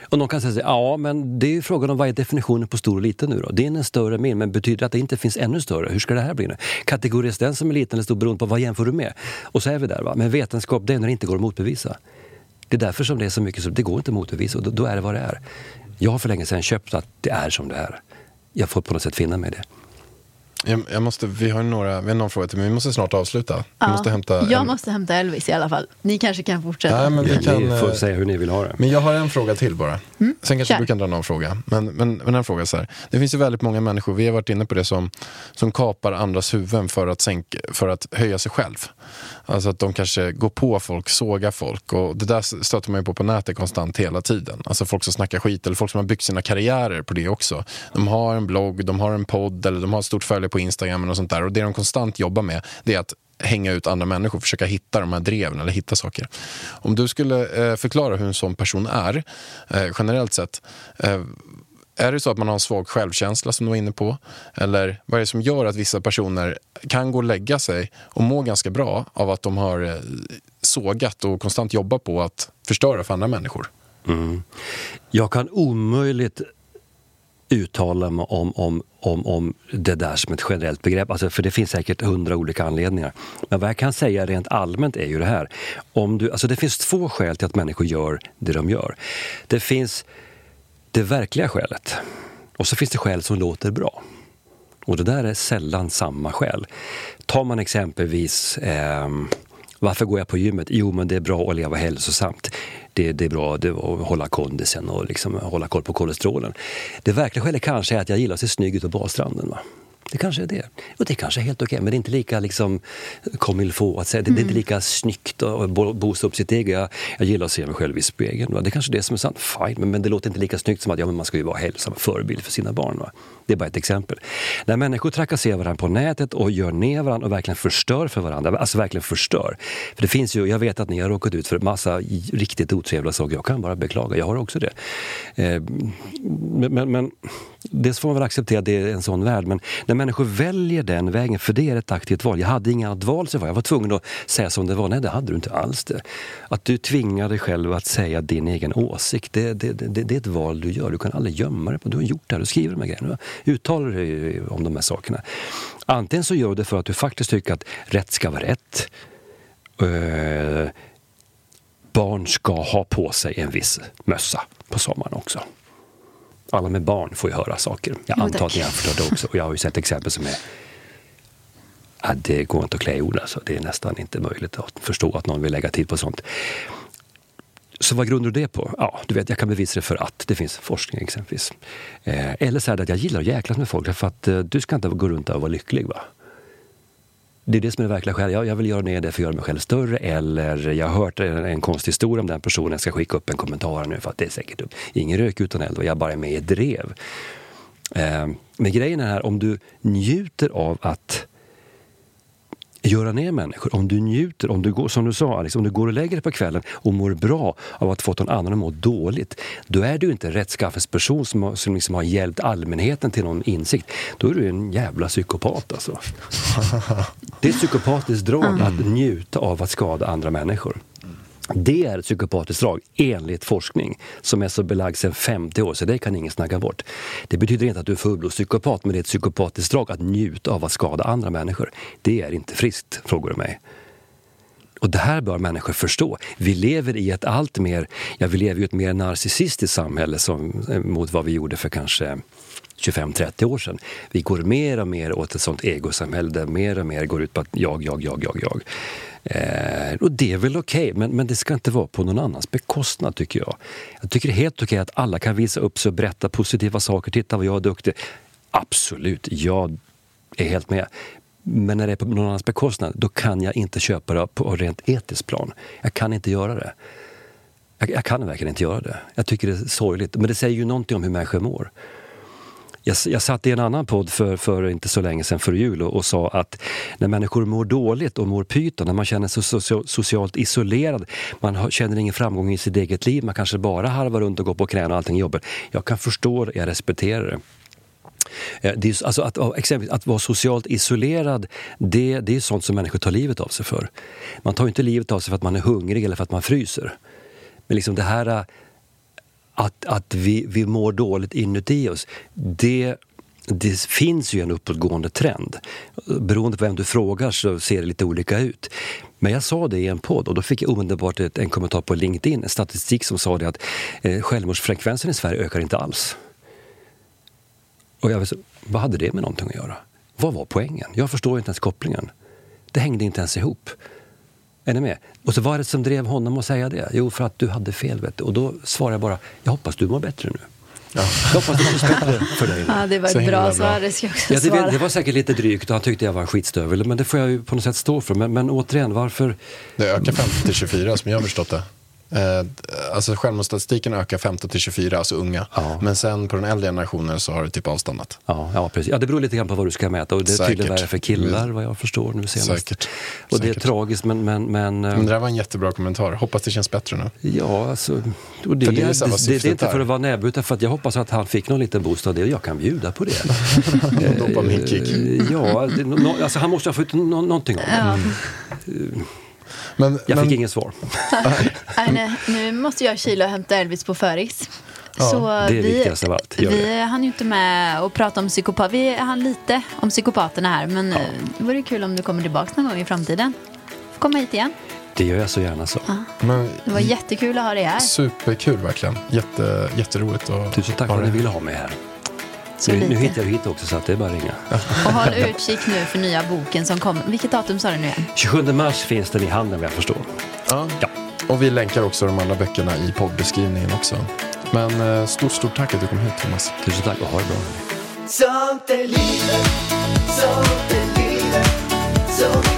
Och någon kan säga så ja men det är ju frågan om vad är definitionen på stor och liten nu då? Det är en större min, men betyder det att det inte finns ännu större? Hur ska det här bli nu? Kategoris den som är liten eller stor beroende på vad jämför du med? Och så är vi där va. Men vetenskap det är när det inte går att motbevisa. Det är därför som det är så mycket som det går inte att motbevisa och då, då är det vad det är. Jag har för länge sedan köpt att det är som det är. Jag får på något sätt finna mig i det. Jag, jag måste, vi har några, vi har någon fråga till, men vi måste snart avsluta. Vi Ja. måste hämta Jag en- måste hämta Elvis i alla fall. Ni kanske kan fortsätta. Nej, men vi Ni kan, får eh, säga hur ni vill ha det. Men jag har en fråga till bara. Sen kanske kör. du kan dra någon fråga. Men, men, men en fråga så här. Det finns ju väldigt många människor, vi har varit inne på det, som, som kapar andras huvuden för att, sänka, för att höja sig själv. Alltså att de kanske går på folk, sågar folk. Och det där stöter man ju på på nätet konstant hela tiden. Alltså folk som snackar skit eller folk som har byggt sina karriärer på det också. De har en blogg, de har en podd eller de har ett stort följe på Instagram och sånt där. Och det de konstant jobbar med det är att hänga ut andra människor, försöka hitta de här dreven eller hitta saker. Om du skulle eh, förklara hur en sån person är, eh, generellt sett, eh, är det så att man har en svag självkänsla som du var inne på? Eller vad är det som gör att vissa personer kan gå och lägga sig och må ganska bra av att de har eh, sågat och konstant jobbat på att förstöra för andra människor? Mm. Jag kan omöjligt uttala mig om, om, om, om det där som ett generellt begrepp, alltså, för det finns säkert hundra olika anledningar. Men vad jag kan säga rent allmänt är ju det här. Om du, alltså det finns två skäl till att människor gör det de gör. Det finns det verkliga skälet och så finns det skäl som låter bra. Och det där är sällan samma skäl. Tar man exempelvis eh, varför går jag på gymmet? Jo, men det är bra att leva hälsosamt. Det, det är bra det, att hålla kondisen och liksom hålla koll på kolesterolen. Det verkliga skälet kanske är att jag gillar att se snygg ut på badstranden. Va? Det kanske är det. Och det kanske är helt okej, men det är inte lika liksom comme il faut att säga. Det, det är inte lika snyggt att bo- boosta upp sitt ego. Jag, jag gillar att se mig själv i spegeln. Va? Det är kanske är det som är sant. Fine, men, men det låter inte lika snyggt som att ja, men man ska ju vara hälsam förebild för sina barn. Va? Det är bara ett exempel. När människor trakasserar varandra på nätet och gör ner varandra och verkligen förstör för varandra, alltså verkligen förstör. För det finns ju, jag vet att ni har råkat ut för massa riktigt otrevliga saker. Jag kan bara beklaga, jag har också det. Eh, men, men dels får man väl acceptera att det är en sån värld, men när människor väljer den vägen, för det är ett aktivt val. Jag hade inget annat val, så jag var tvungen att säga som det var. Nej, det hade du inte alls det. Att du tvingar dig själv att säga din egen åsikt, det, det, det, det är ett val du gör. Du kan aldrig gömma dig. Du har gjort det här, du skriver de här grejerna. Du uttalar dig om de här sakerna. Antingen så gör du det för att du faktiskt tycker att rätt ska vara rätt. Eh, barn ska ha på sig en viss mössa på sommaren också. Alla med barn får ju höra saker. Jag Jo, antar tack. att ni har förstått det också. Och jag har ju sett exempel som är Ja, det går inte att klä i ord alltså. Det är nästan inte möjligt att förstå att någon vill lägga tid på sånt. Så vad grundar du det på? Ja, du vet, jag kan bevisa det för att det finns forskning exempelvis. Eh, eller så är det att jag gillar att jäklas med folk för att eh, du ska inte gå runt och vara lycklig. va? Det är det som är det verkliga skälet. Jag, jag vill göra ner det för att göra mig själv större eller jag har hört en, en konstig historia om den personen. Jag ska skicka upp en kommentar nu för att det är säkert upp. ingen rök utan eld och jag bara är med i ett drev. Eh, men grejen är här, om du njuter av att göra ner människor. Om du njuter, om du går, som du sa Alex, om du går och lägger dig på kvällen och mår bra av att få någon annan att må dåligt. Då är du inte en rättskaffens person som, har- som liksom har hjälpt allmänheten till någon insikt. Då är du en jävla psykopat alltså. Det är ett psykopatiskt drag att njuta av att skada andra människor. Det är ett psykopatiskt drag enligt forskning som är så belagd sedan 50 år så det kan ingen snacka bort. Det betyder inte att du är fullblodspsykopat men det är ett psykopatiskt drag att njuta av att skada andra människor. Det är inte friskt, frågar du mig. Och det här bör människor förstå. Vi lever i ett allt mer, ja vi lever i ett mer narcissistiskt samhälle som, eh, mot vad vi gjorde för kanske 25-30 år sedan. Vi går mer och mer åt ett sånt egosamhälle där mer och mer går ut på att jag, jag, jag, jag, jag. Eh, och det är väl okej, okay, men, men det ska inte vara på någon annans bekostnad tycker jag. Jag tycker det är helt okej okay att alla kan visa upp sig och berätta positiva saker. Titta vad jag är duktig. Absolut, jag är helt med. Men när det är på någon annans bekostnad, då kan jag inte köpa det på rent etiskt plan. Jag kan inte göra det. Jag, jag kan verkligen inte göra det. Jag tycker det är sorgligt. Men det säger ju någonting om hur människor mår. Jag, jag satt i en annan podd för, för inte så länge sedan, för jul, och, och sa att när människor mår dåligt och mår pyton, när man känner sig so socialt isolerad, man har, känner ingen framgång i sitt eget liv, man kanske bara harvar runt och går på knäna och allting är jobbigt. Jag kan förstå det, jag respekterar det. Eh, det är, alltså att, exempelvis, att vara socialt isolerad, det, det är sånt som människor tar livet av sig för. Man tar inte livet av sig för att man är hungrig eller för att man fryser. Men liksom det här att, att vi, vi mår dåligt inuti oss, det, det finns ju en uppåtgående trend. Beroende på vem du frågar så ser det lite olika ut. Men jag sa det i en podd och då fick jag omedelbart en kommentar på LinkedIn, en statistik som sa det att eh, självmordsfrekvensen i Sverige ökar inte alls. Och jag visste, vad hade det med någonting att göra? Vad var poängen? Jag förstår inte ens kopplingen. Det hängde inte ens ihop. Är ni med? Och så vad är det som drev honom att säga det? Jo, för att du hade fel. Vet du. Och då svarar jag bara, jag hoppas du mår bättre nu. Jag hoppas det känns bättre för dig nu. Ja, det var ett bra svar, det ska jag också Ja, det, svara. det var säkert lite drygt och han tyckte jag var en skitstövel. Men det får jag ju på något sätt stå för. Men, men återigen, varför? Det ökar 15 till 24 som jag har förstått det. Eh, alltså självmordsstatistiken ökar 15 till 24, alltså unga. Ja. Men sen på den äldre generationen så har det typ avstannat. Ja, ja, precis. Ja, det beror lite grann på vad du ska mäta. Och det är tydligen värre för killar vad jag förstår nu senast. Säkert. Och det är Säkert. tragiskt men... men, men, eh, Men det där var en jättebra kommentar. Hoppas det känns bättre nu. Ja, alltså, och det, För det är vad det, det, är inte för att vara näbb utan för att jag hoppas att han fick någon liten boost av det och jag kan bjuda på det. Dopaminkick. Eh, ja, det, no, alltså han måste ha fått no, någonting av det. Men, Jag men, fick inget svar. Nej, nej, nu måste jag kila och hämta Elvis på föris. Ja, så det är vi, viktigast av allt. Gör Vi det. hann ju inte med att prata om psykopat. Vi hann lite om psykopaterna här. Men eh, det vore kul om du kommer tillbaka någon gång i framtiden. Får komma hit igen. Det gör jag så gärna så. men, Det var jättekul att ha dig här. superkul verkligen. Jätte, jätteroligt. att Tusen tack ha för att ni dig. ville ha mig här. Så Nu, nu hittar jag hit också så att det är bara att ringa. Och håll utkik nu för nya boken som kommer. Vilket datum sa du nu igen? 27 mars finns den i handeln vad jag förstår. Ja. Ja. Och vi länkar också de andra böckerna i poddbeskrivningen också. Men eh, stort, stort tack att du kom hit Thomas. Tusen tack och ha det bra. Sånt är livet, sånt är livet Så